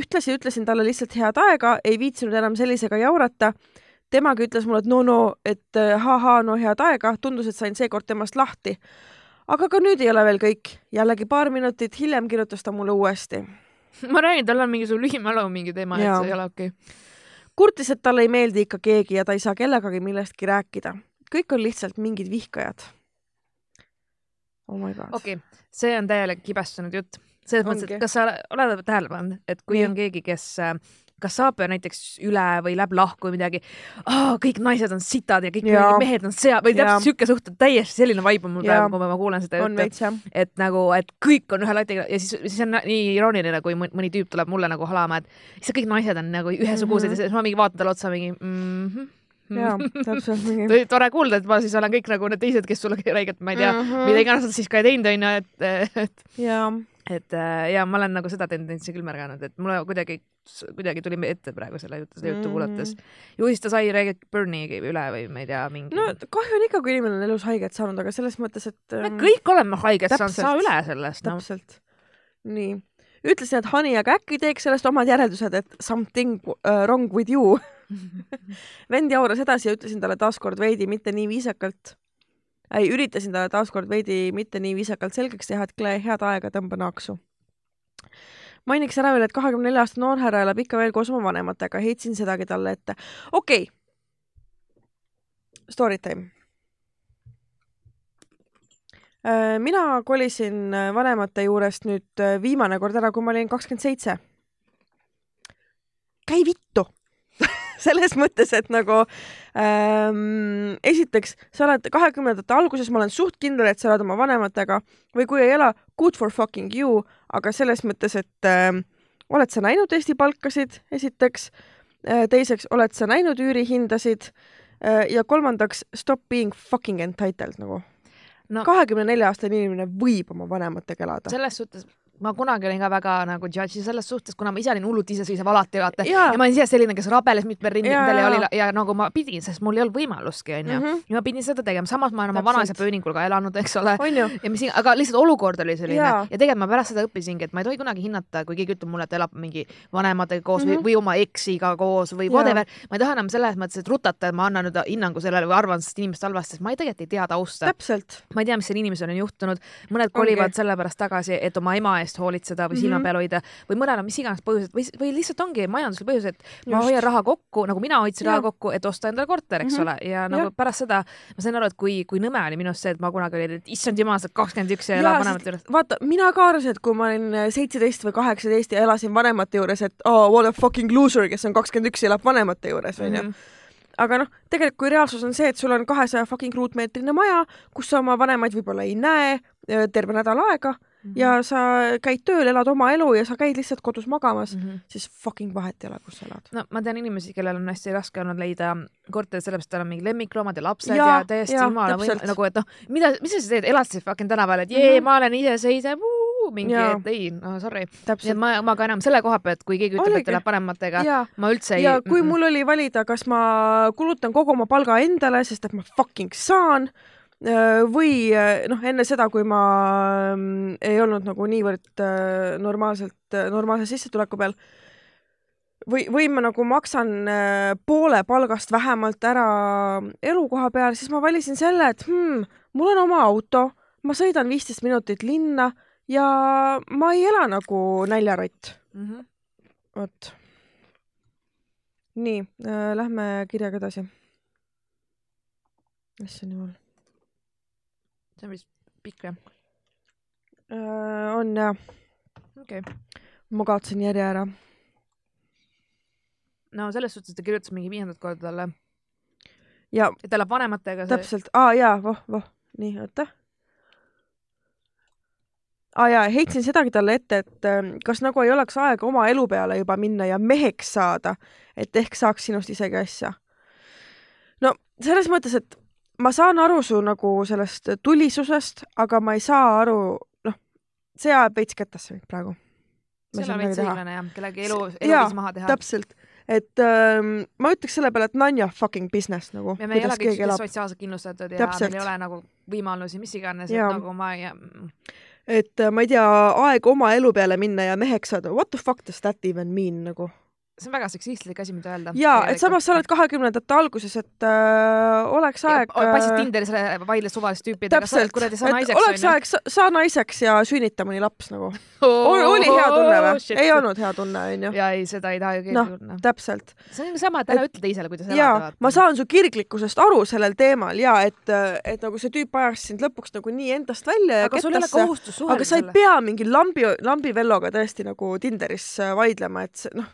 ühtlasi ütlesin talle lihtsalt head aega, ei viitsinud enam sellisega jaurata. temagi ütles mulle, et no no, et äh, ha-ha, no head aega, tundus, et sain seekord temast lahti. Aga ka nüüd ei ole veel kõik, jällegi paar minutit hiljem kirjutas ta mulle uuesti. ma räägin, tal on mingisugune lühimälu mingi teema, et see ei ole okei okay.. kurtis, et talle ei meeldi ikka keegi ja ta ei saa kellegagi millestki rääkida. kõik on lihtsalt mingid vihkajad. oh my god okei okay., see on täielik kibestunud jutt. selles mõttes, et kas sa oled tähele pannud, et kui Nii. on keegi, kes äh, kas saab näiteks üle või läheb lahku või midagi oh,, kõik naised on sitad ja kõik Jaa. mehed on sea- või täpselt sihuke suht, täiesti selline vibe on mul praegu, kui ma kuulen seda juttu. et nagu, et kõik on ühe latiga ja siis, siis on nii irooniline, kui mõni tüüp tuleb mulle nagu halama, et lihtsalt kõik naised on nagu ühesugused Mhm. ja siis ma mingi vaatan talle otsa mingi mm -hmm. jaa, täpselt mingi. tore kuulda, et ma siis olen kõik nagu need teised, kes sulle räigelt, ma ei tea mm, Mhm. -hmm. mida iganes nad siis ka ei teinud, onju, et, et, jaa, et äh, ja ma olen nagu seda tendentsi küll märganud, et mulle kuidagi, kuidagi tuli ette praegu selle jutu, seda juttu Mhm. kuulates. ju siis ta sai Burni üle või ma ei tea, mingi no kahju on ikka, kui inimene on elus haiget saanud, aga selles mõttes, et me ähm, kõik oleme haiget saanud, saa üle sellest, noh. täpselt. nii, ütlesin, et Hani, aga äkki teeks sellest omad järeldused, et something uh, wrong with you. vend jauras edasi ja ütlesin talle taaskord veidi mitte nii viisakalt. ei, üritasin talle taaskord veidi mitte nii viisakalt selgeks teha, et Kle, head aega, tõmba naaksu. mainiks ära veel, et kahekümne nelja aastane noorhärra elab ikka veel koos oma vanematega, heitsin sedagi talle ette. okei okay.. Story time. mina kolisin äh, vanemate juurest nüüd äh, viimane kord ära, kui ma olin kakskümmend seitse. käi vittu. selles mõttes, et nagu ähm, esiteks, sa oled kahekümnendate alguses, ma olen suht kindel, et sa elad oma vanematega või kui ei ela, good for fucking you, aga selles mõttes, et ähm, oled sa näinud Eesti palkasid, esiteks äh,, teiseks, oled sa näinud üürihindasid äh, ja kolmandaks, stop being fucking entitled nagu kahekümne no, nelja aastane inimene võib oma vanematega elada. selles suhtes ma kunagi olin ka väga nagu judge'i selles suhtes, kuna ma ise olin hullult iseseisev alati vaata ja. ma olin ise selline, kes rabeles mitmel rindel ja, oli ja nagu ma pidin, sest mul ei olnud võimalustki onju. -hmm. ja ma pidin seda tegema, samas ma olen oma vanaisa pööningul ka elanud, eks ole. ja mis, aga lihtsalt olukord oli selline ja, ja tegelikult ma pärast seda õppisingi, et ma ei tohi kunagi hinnata, kui keegi ütleb mulle, et elab mingi vanematega koos mm -hmm. või, mhm. või oma eksiga koos või whatever. ma ei taha enam selles mõttes, et rutata, et ma annan nüüd hinnangu sellele või arvan sellest inimest halvasti, sest ma ei tegelikult ei tea tausta. ma ei tea, mis selle inimesel on juhtunud. mõned kolivad okay. sellepärast tagasi, et oma ema eest hoolitseda või mm -hmm silma peal hoida või mõnel on mis iganes põhjused või, või lihtsalt ongi majanduslik põhjus, et Just. ma hoian raha kokku, nagu mina hoidsin raha kokku, et osta endale korter, eks mm -hmm. ole, ja nagu ja. pärast seda ma sain aru, et kui, kui nõme oli minust see, et ma kunagi olin, et issand jumal, sa oled kakskümmend üks ja elad vanemate juures. vaata, mina ka arvasin, et kui ma olin seitseteist või kaheksateist ja elasin vanemate juures, et oh, what a fucking loser, kes on kakskümmend üks ja elab vanemate juures, onju mhm. aga noh, tegelikult kui reaalsus on see, et sul on kahesaja fucking ruutmeetrine maja, kus sa oma vanemaid võib-olla ei näe terve nädal aega mm -hmm. ja sa käid tööl, elad oma elu ja sa käid lihtsalt kodus magamas mm, -hmm. siis fucking vahet ei ole, kus sa elad. no ma tean inimesi, kellel on hästi raske olnud leida korterit, sellepärast et tal on mingi lemmikloomad ja lapsed ja, ja täiesti jumala võim-, nagu et noh, mida, mis sa siis teed, elad siis fucking tänaval, et jee mm, -hmm. ma olen iseseisev, mingi, et ei, no sorry. nii et ma, ma ka enam selle koha pealt, kui keegi ütleb, et elab vanematega, ma üldse ei. ja kui mul oli valida, kas ma kulutan kogu oma palga endale, sest et ma fucking saan või äh, noh, enne seda, kui ma mm, ei olnud nagu niivõrd äh, normaalselt, normaalse sissetuleku peal, või, või ma nagu maksan poole palgast vähemalt ära elukoha peal, siis ma valisin selle, et hmm, mul on oma auto, ma sõidan viisteist minutit linna ja ma ei ela nagu näljarott mm -hmm.. vot. nii äh,, lähme kirjaga edasi. issand jumal see on vist pikk jah äh,? on jah. okei okay.. ma kaotasin järje ära. no selles suhtes, et ta kirjutas mingi viiendat korda talle. ja. et ta elab vanematega. täpselt, aa jaa, voh, voh, nii, oota aa jaa, heitsin sedagi talle ette, et ähm, kas nagu ei oleks aega oma elu peale juba minna ja meheks saada, et ehk saaks sinust isegi asja. no selles mõttes, et ma saan aru su nagu sellest tulisusest, aga ma ei saa aru, noh, see ajab veits kettasse mind praegu. see on veits õiglane jah, kellegi elu, eluviis maha teha. täpselt, et ähm, ma ütleks selle peale, et none your fucking business nagu. ja me ei ole kõik sotsiaalselt kindlustatud ja Täpselt. meil ei ole nagu võimalusi, mis iganes, et nagu ma ei et äh, ma ei tea, aeg oma elu peale minna ja meheks saada, what the fuck does that even mean nagu see on väga seksistlik asi, mida öelda. jaa, et samas sa oled kahekümnendate alguses, et äh, oleks aeg. passid äh, Tinderis vaidle sa oled kuradi saa naiseks. oleks aeg sa, saa naiseks ja sünnita mõni laps nagu oh,. oli hea tunne või? ei olnud hea tunne, onju. ja ei, seda ei taha ju keegi no, tunne. täpselt. see on sama, et ära ütle teisele, kuidas elada. ma saan su kirglikkusest aru sellel teemal ja et, et nagu see tüüp ajas sind lõpuks nagu nii endast välja aga sul ei ole kohustust suhelda. aga sa ei pea mingi lambi, lambivelloga tõesti nagu Tinderis vaidlema, et noh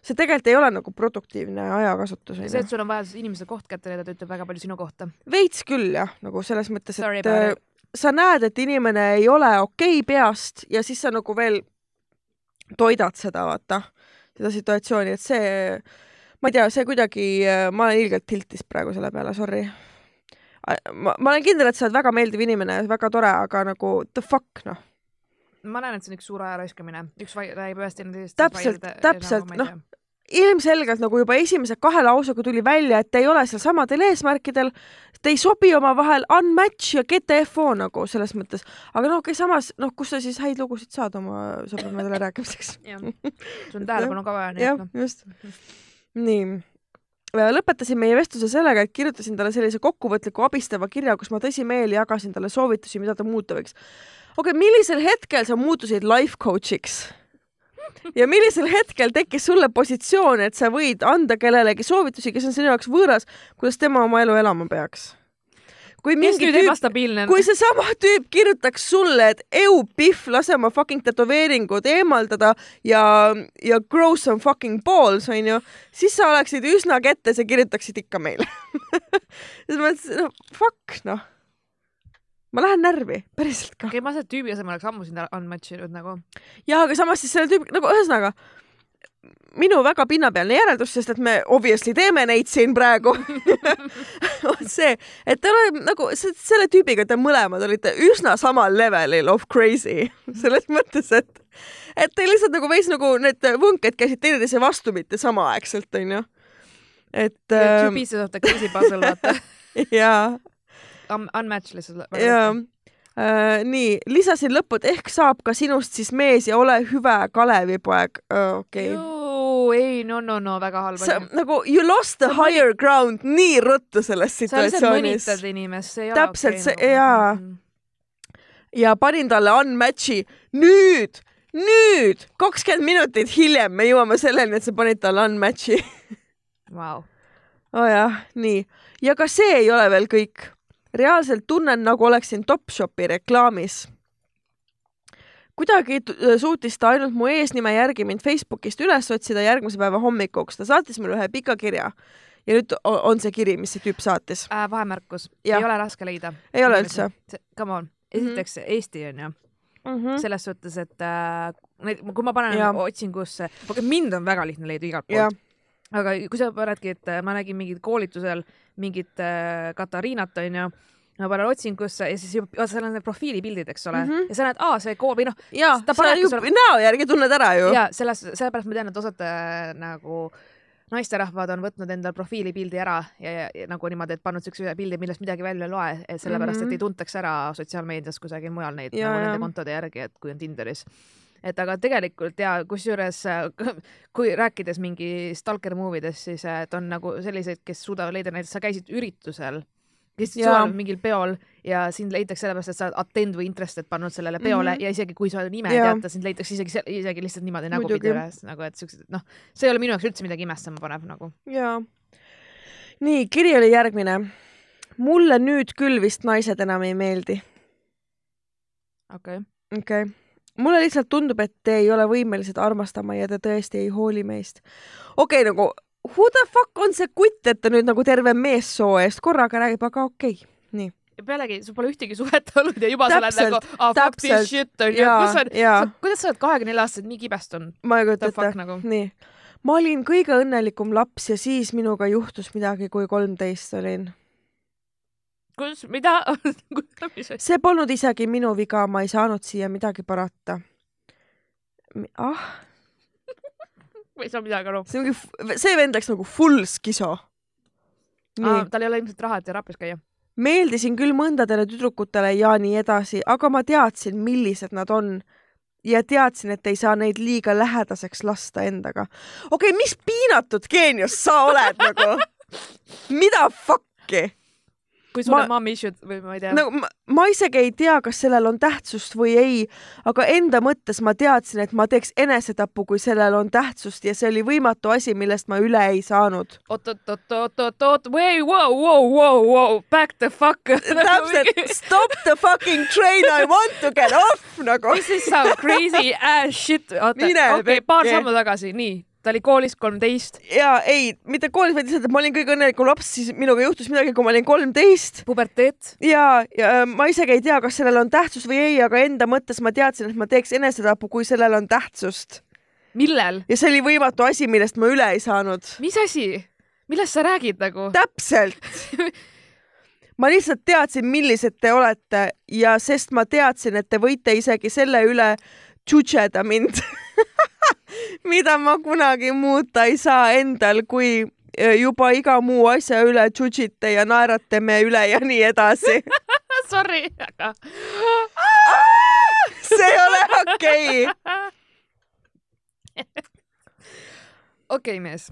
see tegelikult ei ole nagu produktiivne ajakasutus. see, et sul on vaja inimese koht kätte leida, ütleb väga palju sinu kohta. veits küll jah, nagu selles mõttes, et Sorry, sa näed, et inimene ei ole okei okay peast ja siis sa nagu veel toidad seda, vaata, seda situatsiooni, et see, ma ei tea, see kuidagi, ma olen ilgelt tiltis praegu selle peale, sorry. ma, ma olen kindel, et sa oled väga meeldiv inimene, väga tore, aga nagu the fuck, noh ma näen, et see on üks suur aja raiskamine, üks räägib ühest teineteisest. täpselt, täpselt, noh, ilmselgelt nagu juba esimese kahe lausega tuli välja, et te ei ole seal samadel eesmärkidel, te ei sobi omavahel, unmatch ja GTFO nagu selles mõttes. aga noh, okei samas noh, kus sa siis häid lugusid saad oma sõpradele rääkimiseks sul on tähelepanu ka vaja, noh. just. nii lõpetasin meie vestluse sellega, et kirjutasin talle sellise kokkuvõtliku abistava kirja, kus ma tõsimeeli jagasin talle soovitusi, mida ta muuta võiks okei okay,, millisel hetkel sa muutusid life coach'iks? ja millisel hetkel tekkis sulle positsioon, et sa võid anda kellelegi soovitusi, kes on sinu jaoks võõras, kuidas tema oma elu elama peaks? kui mingi tüüp kui seesama tüüp kirjutaks sulle, et eu pihv, lase oma fucking tätoveeringud eemaldada ja, ja grow some fucking balls, onju, siis sa oleksid üsna kettes ja kirjutaksid ikka meile selles mõttes, no fuck, noh. Ma lähen närvi, päriselt ka. okei okay,, ma selle tüübi asemel oleks ammu sind unmatch inud nagu. jaa, aga samas siis selle tüübi, nagu ühesõnaga minu väga pinnapealne järeldus, sest et me obviously teeme neid siin praegu on see, et te olete nagu selle tüübiga, te mõlemad olite üsna samal levelil of crazy selles mõttes, et et teil lihtsalt nagu veits nagu need võnked käisid teineteise vastu, mitte samaaegselt, onju. et. Pieces of the crazy puzzle, vaata. jaa. Unmatch lihtsalt. jaa Uh, nii, lisasin lõppu, et ehk saab ka sinust siis mees ja ole hüve Kalevipoeg uh,. okei okay. ei, no, no, no väga halb asi. nagu you lost the sa higher mõni... ground nii ruttu selles situatsioonis. sa lihtsalt mõnitad inimest, see ei ole täpselt okay, see nagu... jaa mm. -hmm. ja panin talle unmatch'i nüüd, nüüd kakskümmend minutit hiljem me jõuame selleni, et sa panid talle unmatch'i wow.. oo oh jah, nii ja ka see ei ole veel kõik reaalselt tunnen, nagu oleksin Topshopi reklaamis. kuidagi suutis ta ainult mu eesnime järgi mind Facebookist üles otsida järgmise päeva hommikuks. ta saatis mulle ühe pika kirja ja nüüd on see kiri, mis see tüüp saatis äh,. vahemärkus, ei ole raske leida. ei ole üldse? Come on, esiteks mm -hmm. Eesti on ju mm -hmm. selles suhtes, et äh, kui ma panen ja. otsingusse, mind on väga lihtne leida igalt poolt aga kui sa panedki, et ma nägin mingit koolitusel mingit äh, Katariinat, onju, ma panen otsingusse ja siis juba, seal on need profiilipildid, eks ole mm, -hmm. ja sa näed, aa, see kool või noh. jaa, sa ju sulle... näo järgi tunned ära ju. jaa, selles, sellepärast ma tean, et osad äh, nagu naisterahvad on võtnud endal profiilipildi ära ja, ja, ja nagu niimoodi, et pannud siukse ühe pildi, millest midagi välja ei loe, et sellepärast mm, -hmm. et ei tuntaks ära sotsiaalmeedias kusagil mujal neid ja, nagu ja. nende kontode järgi, et kui on Tinderis et aga tegelikult ja kusjuures kui rääkides mingi stalker movie dest, siis et on nagu selliseid, kes suudavad leida, näiteks sa käisid üritusel, kes oled mingil peol ja sind leitakse sellepärast, et sa oled attend või interested pannud sellele peole mm -hmm. ja isegi kui sa nime ei teata, sind leitakse isegi, isegi lihtsalt niimoodi nägupidi üles nagu, et siuksed, noh, see ei ole minu jaoks üldse midagi imestama panev nagu. jaa. nii, kiri oli järgmine. mulle nüüd küll vist naised enam ei meeldi. okei okay.. okei okay mulle lihtsalt tundub, et te ei ole võimelised armastama ja te tõesti ei hooli meist. okei okay,, nagu who the fuck on see kutt, et ta nüüd nagu terve meessoo eest korraga räägib, aga okei okay., nii ja pealegi sul pole ühtegi suhet olnud ja juba täpselt, sa oled nagu ah, fuck this shit onju, kus on, kuidas sa oled kahekümne nelja aastaselt nii kibestunud? ma ei kujuta ette nagu., nii. ma olin kõige õnnelikum laps ja siis minuga juhtus midagi, kui kolmteist olin kus, mida see polnud isegi minu viga, ma ei saanud siia midagi parata. ah ma ei saa midagi aru. see ongi, see vend läks nagu full skiso. Ah, tal ei ole ilmselt raha, et terapias käia. meeldisin küll mõndadele tüdrukutele ja nii edasi, aga ma teadsin, millised nad on ja teadsin, et ei saa neid liiga lähedaseks lasta endaga. okei okay,, mis piinatud geenius sa oled nagu? mida fuck'i? Kui sul ma, on mommy issue'd või ma ei tea. no ma, ma isegi ei tea, kas sellel on tähtsust või ei, aga enda mõttes ma teadsin, et ma teeks enesetapu, kui sellel on tähtsust ja see oli võimatu asi, millest ma üle ei saanud. oot, oot, oot, oot, oot, oot, wait, wow, wow, wow, wow, back the fuck. täpselt, stop the fucking train, I want to get off nagu. This is some crazy ass shit. oota, okei okay,, paar sammu tagasi, nii ta oli koolis kolmteist. ja ei, mitte koolis, vaid lihtsalt, et ma olin kõige õnnelikum laps, siis minuga juhtus midagi, kui ma olin kolmteist. puberteet. ja, ja äh, ma isegi ei tea, kas sellel on tähtsus või ei, aga enda mõttes ma teadsin, et ma teeks enesetapu, kui sellel on tähtsust. millel? ja see oli võimatu asi, millest ma üle ei saanud. mis asi? millest sa räägid nagu? täpselt ma lihtsalt teadsin, millised te olete ja sest ma teadsin, et te võite isegi selle üle tšutšeda mind mida ma kunagi muuta ei saa endal, kui e, juba iga muu asja üle tšutšite ja naerate me üle ja nii edasi. Sorry, aga see ei ole okei. Okay.. okei okay,, mees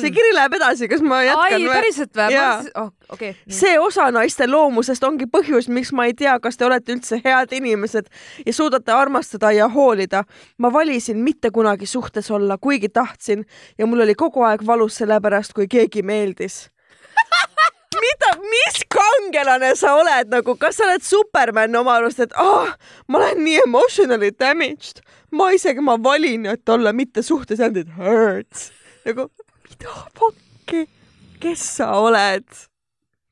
see kiri läheb edasi, kas ma jätkan või? päriselt või? Oh, okay, see osa naiste loomusest ongi põhjus, miks ma ei tea, kas te olete üldse head inimesed ja suudate armastada ja hoolida. ma valisin mitte kunagi suhtes olla, kuigi tahtsin ja mul oli kogu aeg valus selle pärast, kui keegi meeldis mida, mis kangelane sa oled nagu, kas sa oled Superman oma arust, et ah oh,, ma olen nii emotionally damaged, ma isegi, ma valin, et olla mitte suhtes and it hurts. nagu mida pakki, kes sa oled?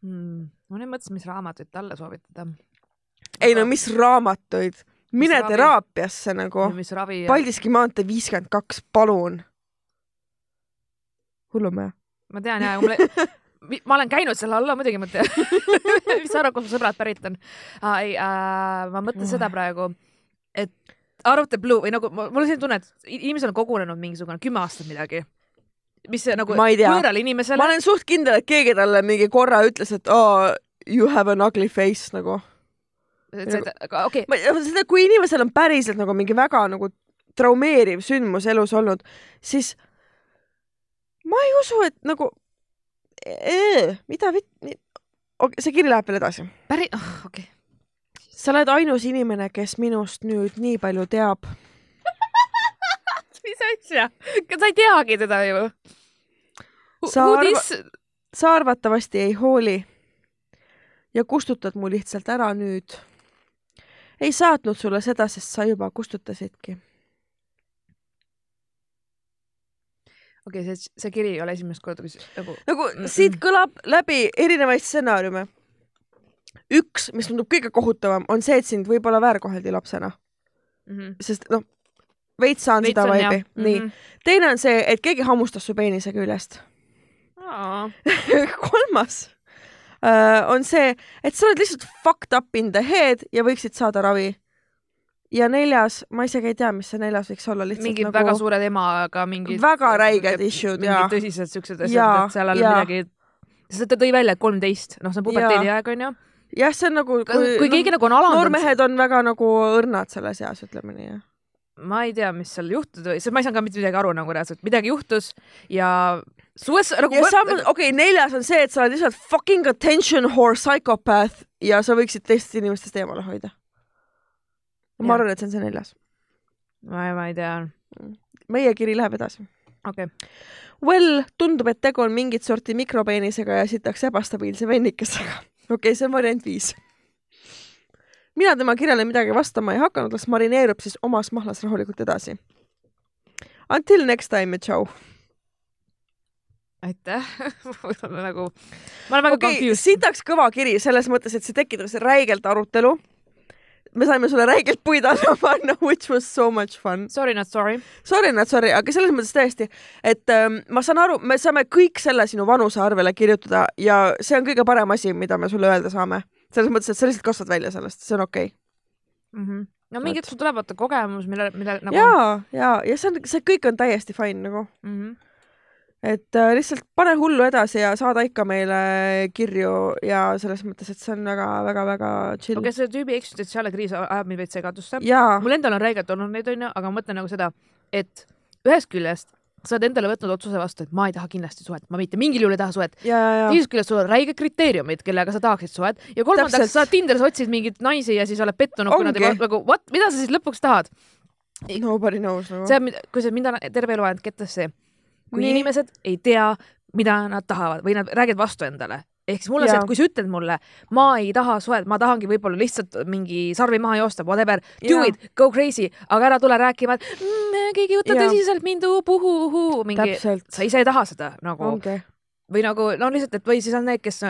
mm.. ma nüüd mõtlesin, mis raamatuid talle soovitada. ei no mis raamatuid, mine ravi? teraapiasse nagu. mis ravi ja.... Paldiski maantee viiskümmend kaks, palun. hullumehe. ma tean ja, mulle, ma olen käinud selle alla muidugi, ma tean. mis sa arvad, kust mu sõbrad pärit on ah,? ei äh,, ma mõtlen seda praegu, et out of the blue või nagu mul on selline tunne, et inimesel on kogunenud mingisugune kümme aastat midagi, mis see nagu Ma võõrale ma inimesele, olen suht kindel, et keegi talle mingi korra ütles, et oh, you have an ugly face nagu. aga okei okay,, ma, seda, kui inimesel on päriselt nagu mingi väga nagu traumeeriv sündmus elus olnud, siis ma ei usu, et nagu, mida vit-, okay, see kiri läheb veel edasi. päri- oh,, okei okay.. sa oled ainus inimene, kes minust nüüd nii palju teab. mis asja, sa ei teagi teda ju. Sa arva- sa arvatavasti ei hooli ja kustutad mu lihtsalt ära nüüd. ei saatnud sulle seda, sest sa juba kustutasidki. okei okay,, see, see kiri ei ole esimest korda, kus nagu nagu siit kõlab läbi erinevaid stsenaariume. üks, mis tundub kõige kohutavam, on see, et sind võib-olla väärkoheldi lapsena, mm -hmm. sest noh, veits saan seda vibe'i, nii. teine on see, et keegi hammustas su peenise küljest. kolmas äh, on see, et sa oled lihtsalt fucked up in the head ja võiksid saada ravi. ja neljas, ma isegi ei tea, mis see neljas võiks olla, lihtsalt mingid nagu väga suured emaga mingid Väga räiged issue'd, jaa. mingid tõsised siuksed asjad, et seal on midagi sest ta tõi välja, et kolmteist, noh, see on puberteedi aeg onju. jah, see on nagu kui, kui keegi nagu on alandanud, noormehed on väga nagu õrnad selles eas, ütleme nii. Ma ei tea, mis seal juhtus või, sest ma ei saanud ka mitte midagi aru nagu reaalselt, midagi juhtus ja suures nagu ja samas, okei okay,, neljas on see, et sa oled lihtsalt fucking attention whore psychopath ja sa võiksid teistest inimestest eemale hoida. ma arvan, et see on see neljas. ma ei, ma ei tea, meie kiri läheb edasi. okei okay.. Well, tundub, et tegu on mingit sorti mikropeenisega ja sitaks ebastabiilse vennikesega. okei okay,, see on variant viis. Mina tema kirjale midagi vastama ei hakanud, las marineerub siis omas mahlas rahulikult edasi. Until next time ja tšau. aitäh mul on nagu, ma olen väga okay,, confused. sitaks kõva kiri selles mõttes, et see tekitas räigelt arutelu. me saime sulle räigelt puid alla panna, which was so much fun. Sorry not sorry. Sorry not sorry, aga selles mõttes tõesti, et ähm, ma saan aru, me saame kõik selle sinu vanuse arvele kirjutada ja see on kõige parem asi, mida me sulle öelda saame. Selles mõttes, et sa lihtsalt kasvad välja sellest, see on okei okay.. Mhm. no mingid, sul tuleb vaata kogemus, mille, mille nagu ja, ja, ja see on, see kõik on täiesti fine nagu, mm. -hmm. et äh, lihtsalt pane hullu edasi ja saada ikka meile kirju ja selles mõttes, et see on väga-väga-väga chill okei, see tüübi eksistentsiaalne kriis ajab mind veits segadusse. mul endal on räigelt olnud neid onju, aga ma mõtlen nagu seda, et ühest küljest sa oled endale võtnud otsuse vastu, et ma ei taha kindlasti suhet, ma mitte mingil juhul ei taha suhet. teisest küljest sul on räiged kriteeriumid, kellega sa tahaksid suhet ja kolmandaks Täpselt. sa Tinderis otsid mingeid naisi ja siis oled pettunud, kui nad ei nagu what, mida sa siis lõpuks tahad? nobody knows nagu. see on, kui see mind on terve elu ajanud kettas see, kui. Nii. inimesed ei tea, mida nad tahavad või nad räägivad vastu endale. Ehk siis mul on see, et kui sa ütled mulle, ma ei taha suhet, ma tahangi võib-olla lihtsalt mingi sarvi maha joosta, whatever, do Jaa. it, go crazy, aga ära tule rääkima, et mm, keegi ei võta tõsiselt mind, puhu-huu, mingi, sa ise ei taha seda nagu ongi. või nagu no lihtsalt, et või siis on need, kes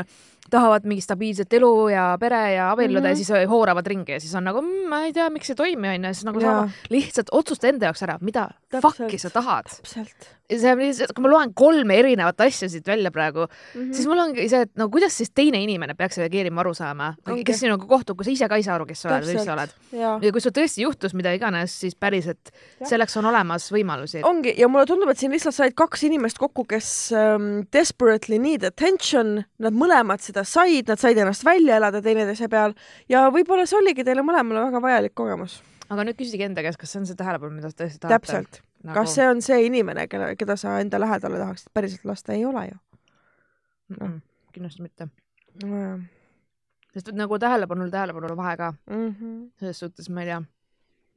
tahavad mingit stabiilset elu ja pere ja abielluda mm Mhm. -hmm. ja siis hooravad ringi ja siis on nagu mm, ma ei tea, miks ei toimi onju, siis nagu Jaa. sama, lihtsalt otsusta enda jaoks ära, mida Täpselt. fuck'i sa tahad. täpselt see kui ma loen kolme erinevat asja siit välja praegu mm, mm. -hmm. siis mul ongi see, et no kuidas siis teine inimene peaks reageerima, aru saama Ongi., kes sinuga kohtub, kui sa ise ka ei saa aru, kes sa oled või mis sa oled. ja kui sul tõesti juhtus mida iganes, siis päriselt selleks on olemas võimalusi. ongi ja mulle tundub, et siin lihtsalt said kaks inimest kokku, kes um, desperately need attention, nad mõlemad seda said, nad said ennast välja elada teineteise peal ja võib-olla see oligi teile mõlemale väga vajalik kogemus. aga nüüd küsige enda käest, kas see on see tähelepanu, mida sa tõesti tahad. täpselt nagu..., kas see on see inimene, kelle, keda sa enda lähedale tahaksid? Päriselt lasta, ei ole ju. Mm -mm, kindlasti mitte. no,. sest et nagu tähelepanul tähelepanul vahe ka, Mm -hmm. selles suhtes ma ei tea,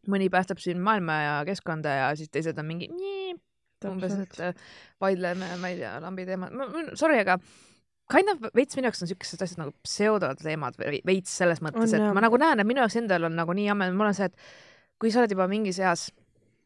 mõni päästab siin maailma ja keskkonda ja siis teised on mingi nii, umbes, et äh, vaidleme, ma ei tea, lambi teema, sorry, aga kind of veits minu jaoks on siuksed asjad nagu pseudoteemad veits selles mõttes, On, et ma nagu näen, et minu jaoks endal on nagu nii jame, mul on see, et kui sa oled juba mingis eas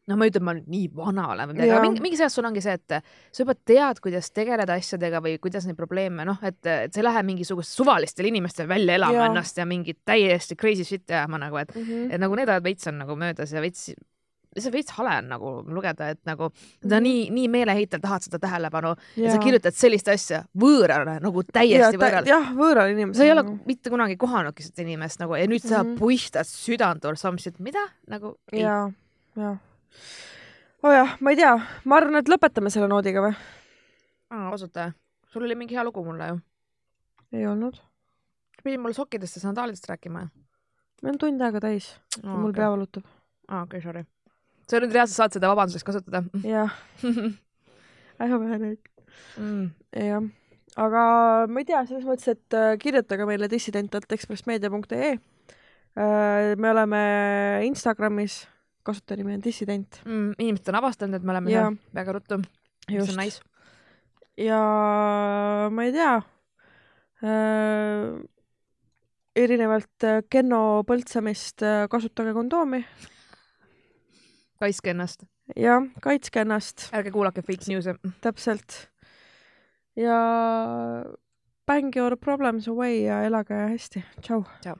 no ma ei ütle, et ma nüüd nii vana olen või midagi, aga mingi, mingis eas sul ongi see, et sa juba tead, kuidas tegeleda asjadega või kuidas neid probleeme, noh, et, et sa ei lähe mingisugust suvalistele inimestele välja elama Jaa. ennast ja mingit täiesti crazy shit'i ajama nagu, et mm. -hmm. et nagu need ajad veits on nagu möödas ja veits, see veits hale on nagu lugeda, et nagu ta Mhm. nii, nii meeleheitel tahad seda tähelepanu ja, ja sa kirjutad sellist asja võõrale nagu täiesti võõrale. jah, võõral inimesel. sa ei ole mitte kunagi kohanudki seda inimest nagu ja nüüd sa Mhm. puistad südant or some shit, mida nagu ja, ja. Oo oh ma ei tea, ma arvan, et lõpetame selle noodiga või? ausalt või? sul oli mingi hea lugu mulle ju. ei olnud. pidid mulle sokkidest ja sandaalidest rääkima meil on tund aega täis Aa, mul okei. pea valutab. aa, okei, sorry. sa nüüd reaalselt saad seda vabanduseks kasutada jah, väga neid. mm. jah, aga ma ei tea, selles mõttes, et äh, kirjutage meile dissident.ekspressmeedia.ee. me oleme Instagramis, kasutajanimi on dissident. Mm, inimesed on avastanud, et me oleme Jaa. seal väga ruttu. just on nice. ja ma ei tea äh, erinevalt äh, Kenno põltsamist äh, kasutage kondoomi kaitske ennast, ja kaitske ennast ärge kuulake fake news'e. täpselt ja bang your problems away ja elage hästi, tšau. tšau.